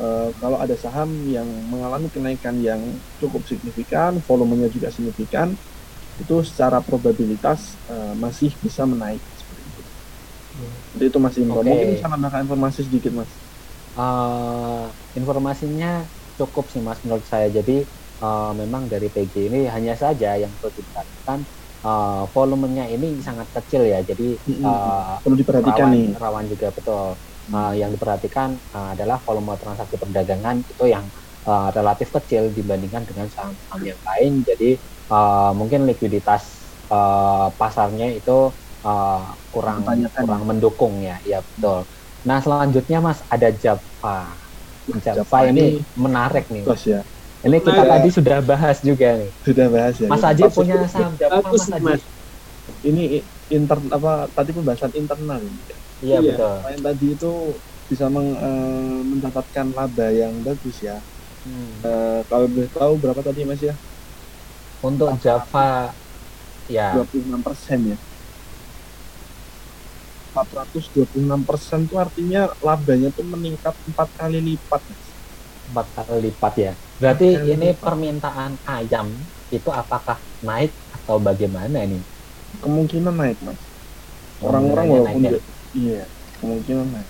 uh, kalau ada saham yang mengalami kenaikan yang cukup signifikan volumenya juga signifikan itu secara probabilitas uh, masih bisa menaik jadi itu masih okay. mungkin bisa nambahkan informasi sedikit mas. Uh, informasinya cukup sih mas menurut saya. Jadi uh, memang dari PG ini hanya saja yang perlu diperhatikan uh, volumenya ini sangat kecil ya. Jadi uh, perlu diperhatikan rawan, nih. Rawan juga betul. Uh, yang diperhatikan uh, adalah volume transaksi perdagangan itu yang uh, relatif kecil dibandingkan dengan saham-saham yang lain. Jadi uh, mungkin likuiditas uh, pasarnya itu uh, kurang kurang mendukung ya ya betul nah selanjutnya mas ada Java Java, Java ini, ini menarik nih ya ini kita nah, tadi sudah bahas juga nih. Sudah bahas ya. Mas Aji punya saham Java Mas Aji ini intern apa tadi pembahasan internal ini iya, iya betul. yang tadi itu bisa meng, uh, mendapatkan laba yang bagus ya. Hmm. uh, kalau boleh tahu berapa tadi mas ya? Untuk Java ya. 26 persen ya. 426 persen itu artinya labanya tuh meningkat empat kali lipat empat kali lipat ya. Berarti ini lipat. permintaan ayam itu apakah naik atau bagaimana ini? Kemungkinan naik mas. Orang-orang walaupun naik, ya? iya kemungkinan naik.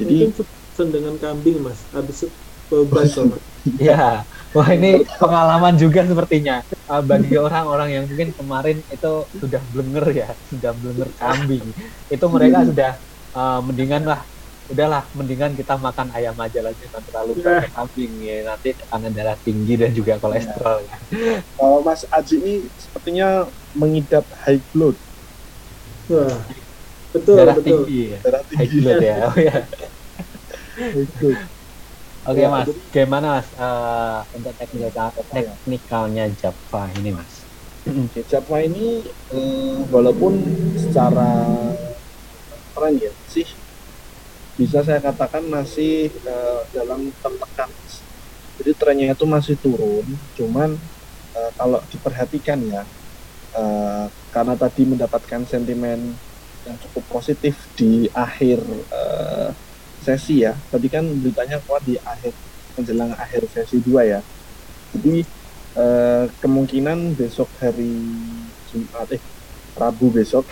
Jadi mungkin dengan kambing mas. Habis beban mas. [laughs] Ya Wah ini pengalaman juga sepertinya. Uh, bagi [laughs] orang-orang yang mungkin kemarin itu sudah blenger ya, sudah blenger kambing. Itu mereka sudah uh, mendingan lah, udahlah mendingan kita makan ayam aja lagi nanti terlalu banyak yeah. kambing ya nanti tekanan darah tinggi dan juga kolesterol. Ya. Kalau Mas Aji ini sepertinya mengidap high blood. Wah, betul darah betul. tinggi ya. Darah tinggi. High blood ya. Oh ya. high blood. Oke okay, ya, mas, gimana mas uh, untuk teknikal teknikalnya Java ini mas? Java ini um, walaupun secara tren ya sih bisa saya katakan masih uh, dalam tertekan. Jadi trennya itu masih turun, cuman uh, kalau diperhatikan ya uh, karena tadi mendapatkan sentimen yang cukup positif di akhir uh, sesi ya. Tadi kan beritanya kuat di akhir menjelang akhir sesi 2 ya. Jadi eh, kemungkinan besok hari Jumat eh Rabu besok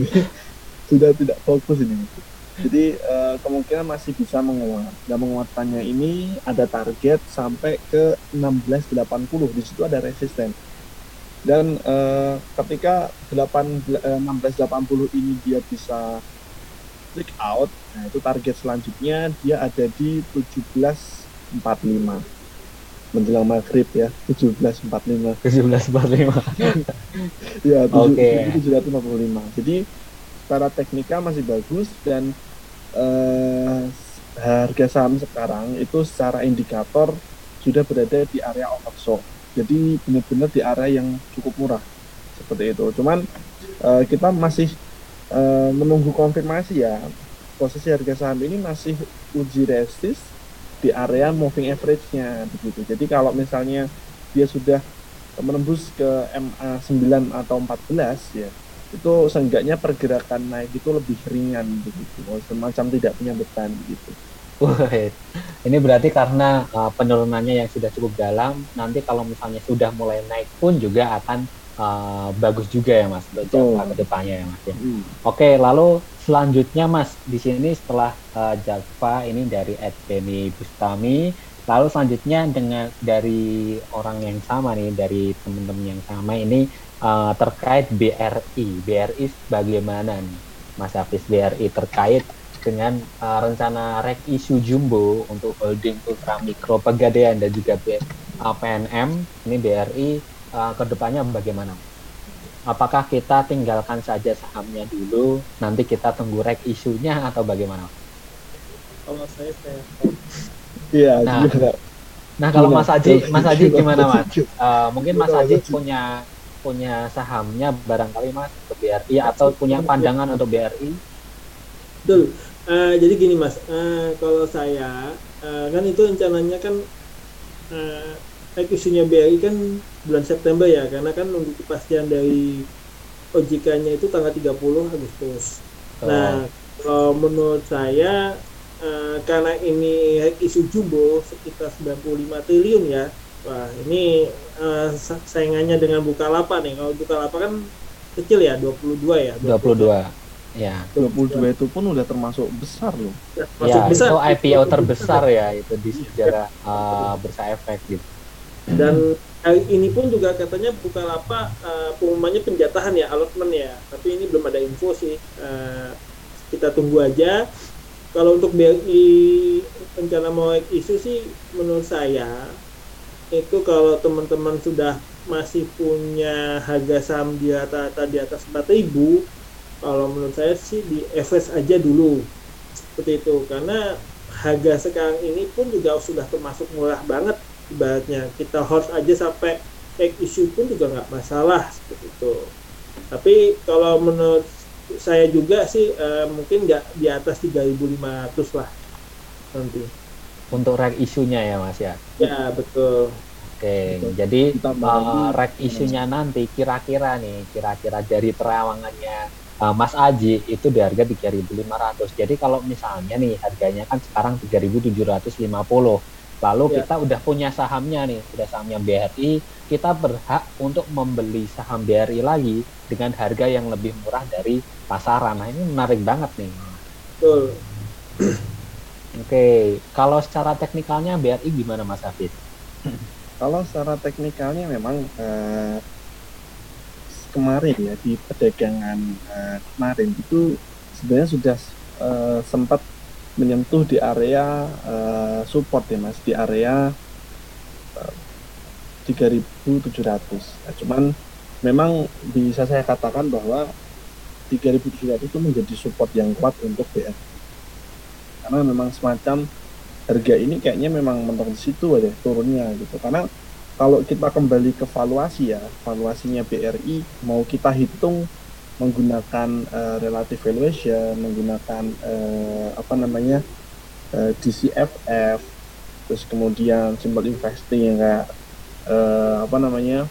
[laughs] sudah tidak fokus ini. Jadi eh, kemungkinan masih bisa menguat. Dan menguatannya ini ada target sampai ke 1680. Di situ ada resisten. Dan eh, ketika 8 eh, 1680 ini dia bisa break out nah itu target selanjutnya dia ada di 1745 menjelang maghrib ya 1745 1745 [laughs] ya okay. 1755 jadi secara teknikal masih bagus dan uh, harga saham sekarang itu secara indikator sudah berada di area oversold. Jadi benar-benar di area yang cukup murah. Seperti itu. Cuman uh, kita masih uh, menunggu konfirmasi ya. Posisi harga saham ini masih uji resist di area moving average-nya begitu. Jadi kalau misalnya dia sudah menembus ke MA 9 atau 14 ya itu seenggaknya pergerakan naik itu lebih ringan begitu semacam tidak punya beban gitu ini berarti karena uh, penurunannya yang sudah cukup dalam nanti kalau misalnya sudah mulai naik pun juga akan uh, bagus juga ya mas untuk jangka ke depannya ya mas ya. Hmm. Oke lalu selanjutnya mas di sini setelah uh, Java ini dari Ed Benny Bustami lalu selanjutnya dengan dari orang yang sama nih dari teman-teman yang sama ini uh, terkait BRI BRI bagaimana nih Mas Hafiz BRI terkait dengan uh, rencana rek isu jumbo untuk holding ultra mikro pegadaian dan juga B, uh, PNM ini BRI uh, ke depannya bagaimana? Apakah kita tinggalkan saja sahamnya dulu, nanti kita tunggu rek isunya atau bagaimana? Kalau saya saya Iya, Nah? Nah kalau? Mas Aji, Mas Aji gimana Mas? Uh, mungkin Mas Aji punya punya sahamnya barangkali Mas untuk BRI atau punya pandangan untuk BRI? Betul. Eh, jadi gini mas, Eh, kalau saya eh, kan itu rencananya kan uh, isunya BRI kan bulan September ya, karena kan nunggu kepastian dari OJK-nya itu tanggal 30 Agustus. Nah, kalau menurut saya eh, karena ini isu jumbo sekitar 95 triliun ya. Wah, ini eh, sa- saingannya dengan Bukalapak nih. Kalau Bukalapak kan kecil ya, 22 ya. 22. Ya. 22 itu pun udah termasuk besar loh. Masuk ya, besar. itu IPO terbesar ya itu di sejarah uh, bursa efek gitu. Dan hari ini pun juga katanya Bukalapak eh, pengumumannya penjatahan ya, allotment ya. Tapi ini belum ada info sih. Eh, kita tunggu aja. Kalau untuk BRI rencana mau isu sih menurut saya itu kalau teman-teman sudah masih punya harga saham di rata-rata di atas 4000 kalau menurut saya sih di FS aja dulu. Seperti itu. Karena harga sekarang ini pun juga sudah termasuk murah banget ibaratnya. Kita hold aja sampai take issue pun juga nggak masalah seperti itu. Tapi kalau menurut saya juga sih eh, mungkin nggak di atas 3.500 lah nanti Untuk rek isunya ya Mas ya. ya betul Oke, Betul. jadi uh, isunya nanti kira-kira nih, kira-kira dari terawangannya uh, Mas Aji itu di harga 3.500. Jadi kalau misalnya nih harganya kan sekarang 3.750. Lalu Ya. kita udah punya sahamnya nih, udah sahamnya BRI, kita berhak untuk membeli saham BRI lagi dengan harga yang lebih murah dari pasaran. Nah, ini menarik banget nih. betul Oke, kalau secara teknikalnya BRI gimana Mas Hafiz? [laughs] Kalau secara teknikalnya memang eh, kemarin ya di perdagangan eh, kemarin itu sebenarnya sudah eh, sempat menyentuh di area eh, support ya mas di area eh, 3.700. Nah, cuman memang bisa saya katakan bahwa 3.700 itu menjadi support yang kuat untuk BRI karena memang semacam harga ini kayaknya memang mentok di situ aja turunnya gitu. Karena kalau kita kembali ke valuasi ya valuasinya BRI mau kita hitung menggunakan eh, relative valuation menggunakan eh, apa namanya eh, DCFF terus kemudian simple investing yang kayak eh, apa namanya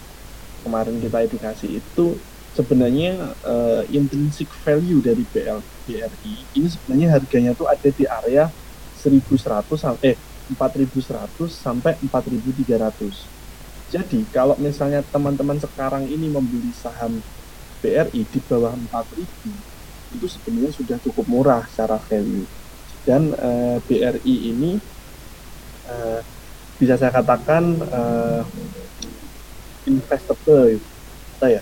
kemarin kita edukasi itu sebenarnya eh, intrinsic value dari BL, BRI ini sebenarnya harganya tuh ada di area 1100 sampai eh, 4100 sampai 4300. Jadi kalau misalnya teman-teman sekarang ini membeli saham BRI di bawah 4000 itu sebenarnya sudah cukup murah secara value. Dan eh, BRI ini eh, bisa saya katakan eh, investable gitu ya.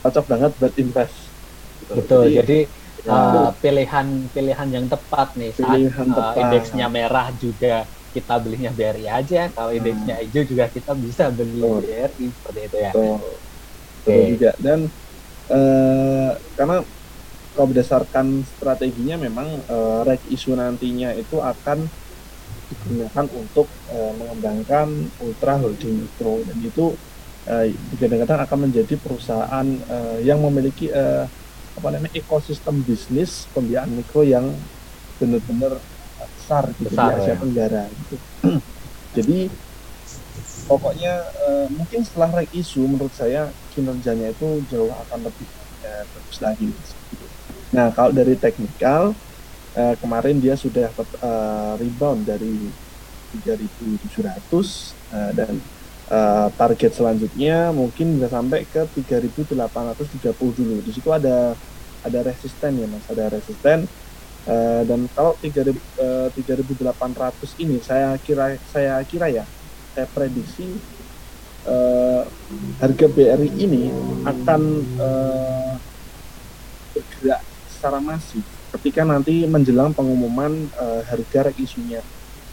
Cocok banget buat invest. Gitu. Betul. Jadi ya, uh, pilihan-pilihan yang tepat nih saat Pilihan uh, tepat. indeksnya merah juga kita belinya BRI aja. Kalau indeksnya hijau juga kita bisa beli Betul. BRI seperti itu ya. Betul. Betul juga dan eh, karena kalau berdasarkan strateginya memang eh, reg isu nantinya itu akan digunakan untuk eh, mengembangkan ultra holding mikro dan itu eh, kadang-kadang akan menjadi perusahaan eh, yang memiliki eh, apa namanya ekosistem bisnis pembiayaan mikro yang benar-benar besar gitu Besar, di Asia ya. Tenggara gitu. [clears throat] Jadi pokoknya eh, mungkin setelah reg isu menurut saya kinerjanya itu jauh akan lebih eh, bagus lagi. Nah kalau dari teknikal eh, kemarin dia sudah eh, rebound dari 3.700 eh, dan eh, target selanjutnya mungkin bisa sampai ke 3.830 dulu. Di situ ada ada resisten ya mas, ada resisten Eh, dan kalau 3.000, eh, 3.800 ini saya kira saya kira ya saya prediksi eh, harga BRI ini akan eh, bergerak secara masif ketika nanti menjelang pengumuman uh, harga rek isunya.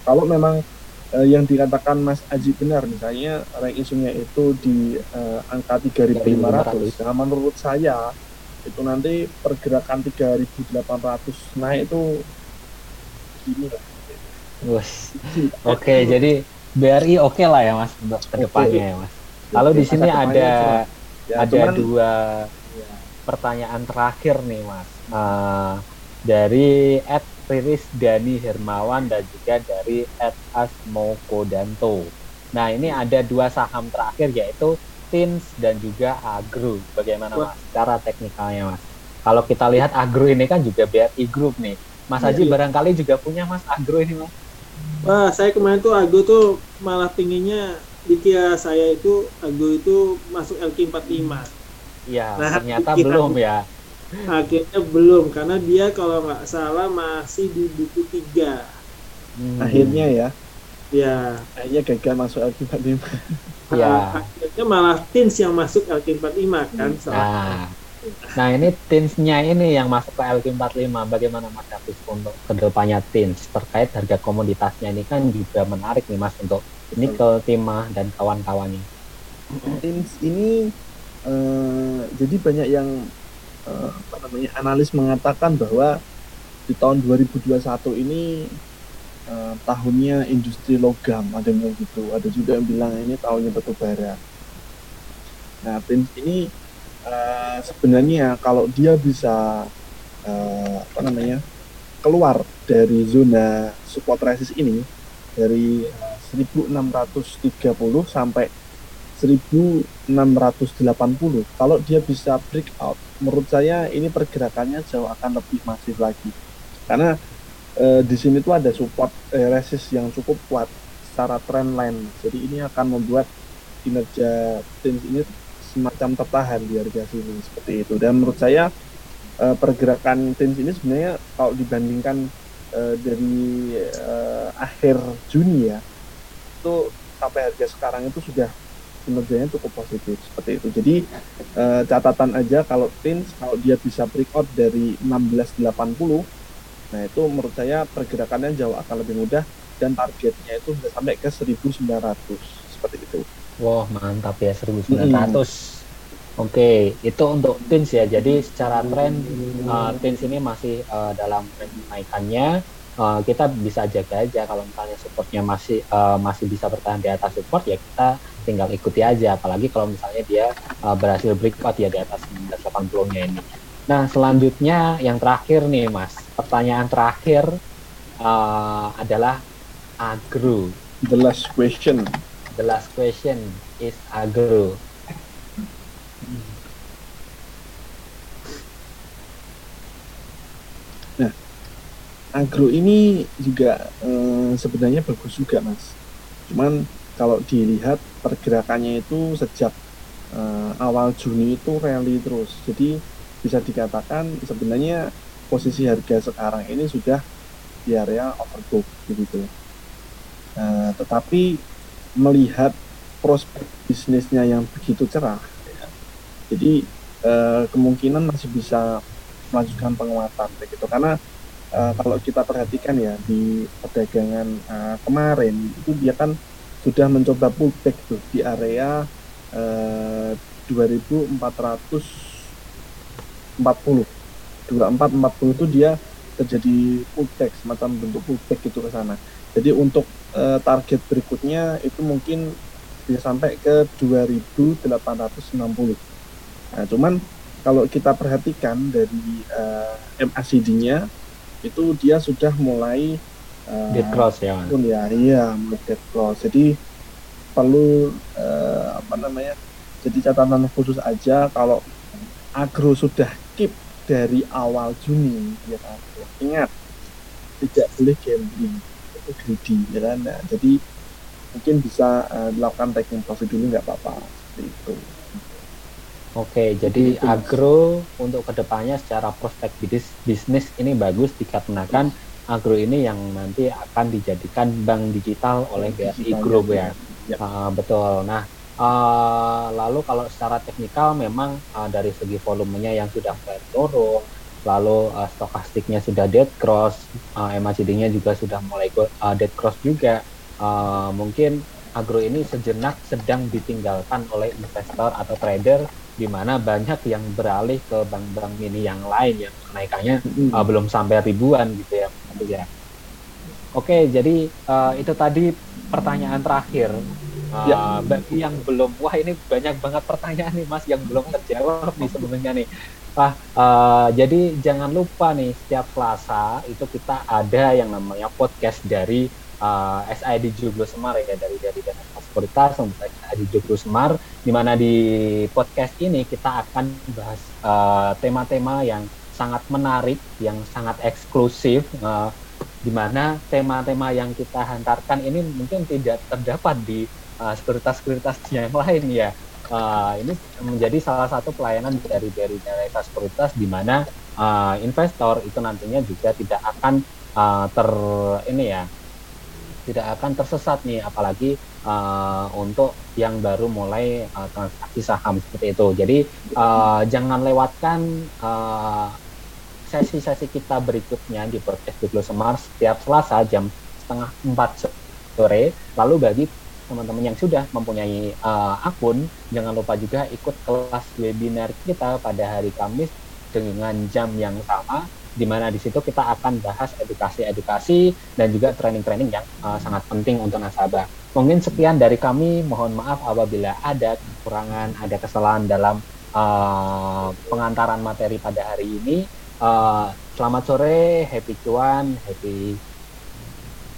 Kalau memang uh, yang dikatakan Mas Aji benar, misalnya rek isunya itu di uh, angka 3.500, nah menurut saya itu nanti pergerakan 3.800 naik itu gini lah. Oke, okay, jadi BRI oke okay lah ya Mas untuk ke depannya ya Mas. Lalu di sini ada ya, ada cuman, dua ya. pertanyaan terakhir nih Mas. Uh, dari Ed Riris Dani Hermawan dan juga dari Ed Asmoko Danto. Nah ini ada dua saham terakhir yaitu Tins dan juga Agro. Bagaimana Mas? Cara teknikalnya Mas. Kalau kita lihat Agro ini kan juga BRI Group nih. Mas iya, Haji ya, barangkali juga punya Mas Agro ini Mas. Wah saya kemarin tuh Agro tuh malah pinginnya dikira saya itu Agro itu masuk LQ45. Iya, nah, ternyata belum ya akhirnya belum karena dia kalau nggak salah masih di buku tiga. Hmm. akhirnya ya? Ya. Akhirnya gagal masuk LQ45 [laughs] ya. Akhirnya malah Tins yang masuk LQ45 kan nah, nah ini Tinsnya ini yang masuk ke LQ45 bagaimana Mas Hafiz untuk ke depannya Tins terkait harga komoditasnya ini kan juga menarik nih Mas untuk nikel, timah dan kawan-kawannya Tins ini uh, jadi banyak yang uh, apa namanya analis mengatakan bahwa di tahun 2021 ini uh, tahunnya industri logam ada yang gitu. Ada juga yang bilang ini tahunnya batu bara. Nah tim ini uh, sebenarnya kalau dia bisa uh, apa namanya keluar dari zona support resist ini dari 1630 sampai 1680 kalau dia bisa breakout menurut saya ini pergerakannya jauh akan lebih masif lagi. Karena e, di sini tuh ada support e, resist yang cukup kuat secara trend line. Jadi ini akan membuat kinerja tim ini semacam tertahan di harga sini seperti itu. Dan menurut saya e, pergerakan tim ini sebenarnya kalau dibandingkan e, dari e, akhir Juni ya itu sampai harga sekarang itu sudah kinerjanya cukup positif seperti itu. Jadi uh, catatan aja kalau Tins kalau dia bisa breakout dari 1680, nah itu menurut saya pergerakannya jauh akan lebih mudah dan targetnya itu sudah sampai ke 1900 seperti itu. Wah mantap ya 1900. Hmm. Oke, itu untuk Tins ya. Jadi secara tren uh, Tins ini masih uh, dalam tren kenaikannya. Uh, kita bisa jaga aja kalau misalnya supportnya masih uh, masih bisa bertahan di atas support ya kita tinggal ikuti aja apalagi kalau misalnya dia uh, berhasil breakout ya di atas 1980 nya ini. Nah selanjutnya yang terakhir nih mas. Pertanyaan terakhir uh, adalah agro. The last question. The last question is agro. Nah agro ini juga um, sebenarnya bagus juga mas. Cuman kalau dilihat pergerakannya itu sejak uh, awal Juni itu rally terus. Jadi bisa dikatakan sebenarnya posisi harga sekarang ini sudah di area overbook begitu. Uh, tetapi melihat prospek bisnisnya yang begitu cerah, ya, jadi uh, kemungkinan masih bisa melanjutkan penguatan begitu karena uh, kalau kita perhatikan ya di perdagangan uh, kemarin itu dia kan sudah mencoba pullback tuh di area eh, 2440 2440 itu dia terjadi pullback semacam bentuk pullback itu ke sana. Jadi untuk eh, target berikutnya itu mungkin bisa sampai ke 2860 nah cuman kalau kita perhatikan dari eh, MACD-nya itu dia sudah mulai uh, dead cross ya pun ya iya dead cross. Jadi perlu uh, apa namanya jadi catatan khusus aja kalau agro sudah keep dari awal Juni ya kan? Ingat tidak boleh gambling. Itu greedy ya kan? Nah, jadi mungkin bisa uh, dilakukan taking profit dulu nggak apa-apa. Seperti itu. Oke, jadi agro untuk ke depannya secara prospek bisnis, bisnis ini bagus dikarenakan Agro ini yang nanti akan dijadikan bank digital oleh BRI Group ya. ya. Uh, betul. Nah, uh, lalu kalau secara teknikal memang uh, dari segi volumenya yang sudah mulai turun, lalu uh, stokastiknya sudah dead cross, uh, MACD-nya juga sudah mulai uh, dead cross juga. Uh, mungkin agro ini sejenak sedang ditinggalkan oleh investor atau trader di mana banyak yang beralih ke bank-bank mini yang lain yang kenaikannya uh, belum sampai ribuan gitu ya. ya. Oke, jadi uh, itu tadi pertanyaan terakhir. Uh, ya. Bagi yang belum, wah ini banyak banget pertanyaan nih Mas yang belum terjawab nih sebenarnya nih. Ah, uh, jadi jangan lupa nih setiap Selasa itu kita ada yang namanya podcast dari uh, SID Joglo Semar ya dari dari Dana Sekuritas untuk SID Joglo Semar di mana di podcast ini kita akan bahas uh, tema-tema uh, yang sangat menarik, yang sangat eksklusif uh, di mana tema-tema yang kita hantarkan ini mungkin tidak terdapat di uh, sekuritas-sekuritas yang lain ya uh, ini menjadi salah satu pelayanan dari dari Dana Sekuritas di mana uh, investor itu nantinya juga tidak akan uh, ter ini ya tidak akan tersesat nih apalagi uh, untuk yang baru mulai uh, transaksi saham seperti itu. Jadi uh, jangan lewatkan sesi-sesi kita berikutnya di podcast Google Semar setiap Selasa jam setengah empat sore. Lalu bagi teman-teman yang sudah mempunyai uh, akun, jangan lupa juga ikut kelas webinar kita pada hari Kamis dengan jam yang sama, di mana di situ kita akan bahas edukasi-edukasi dan juga training-training yang uh, sangat penting untuk nasabah. Mungkin sekian dari kami, mohon maaf apabila ada kekurangan, ada kesalahan dalam uh, pengantaran materi pada hari ini. Uh, selamat sore, happy cuan, happy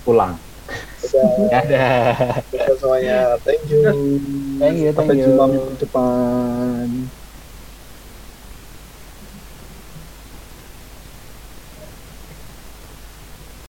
pulang. [laughs] Dadah. Dadah. semuanya. Thank you. Thank you. Thank Sampai you. jumpa minggu depan.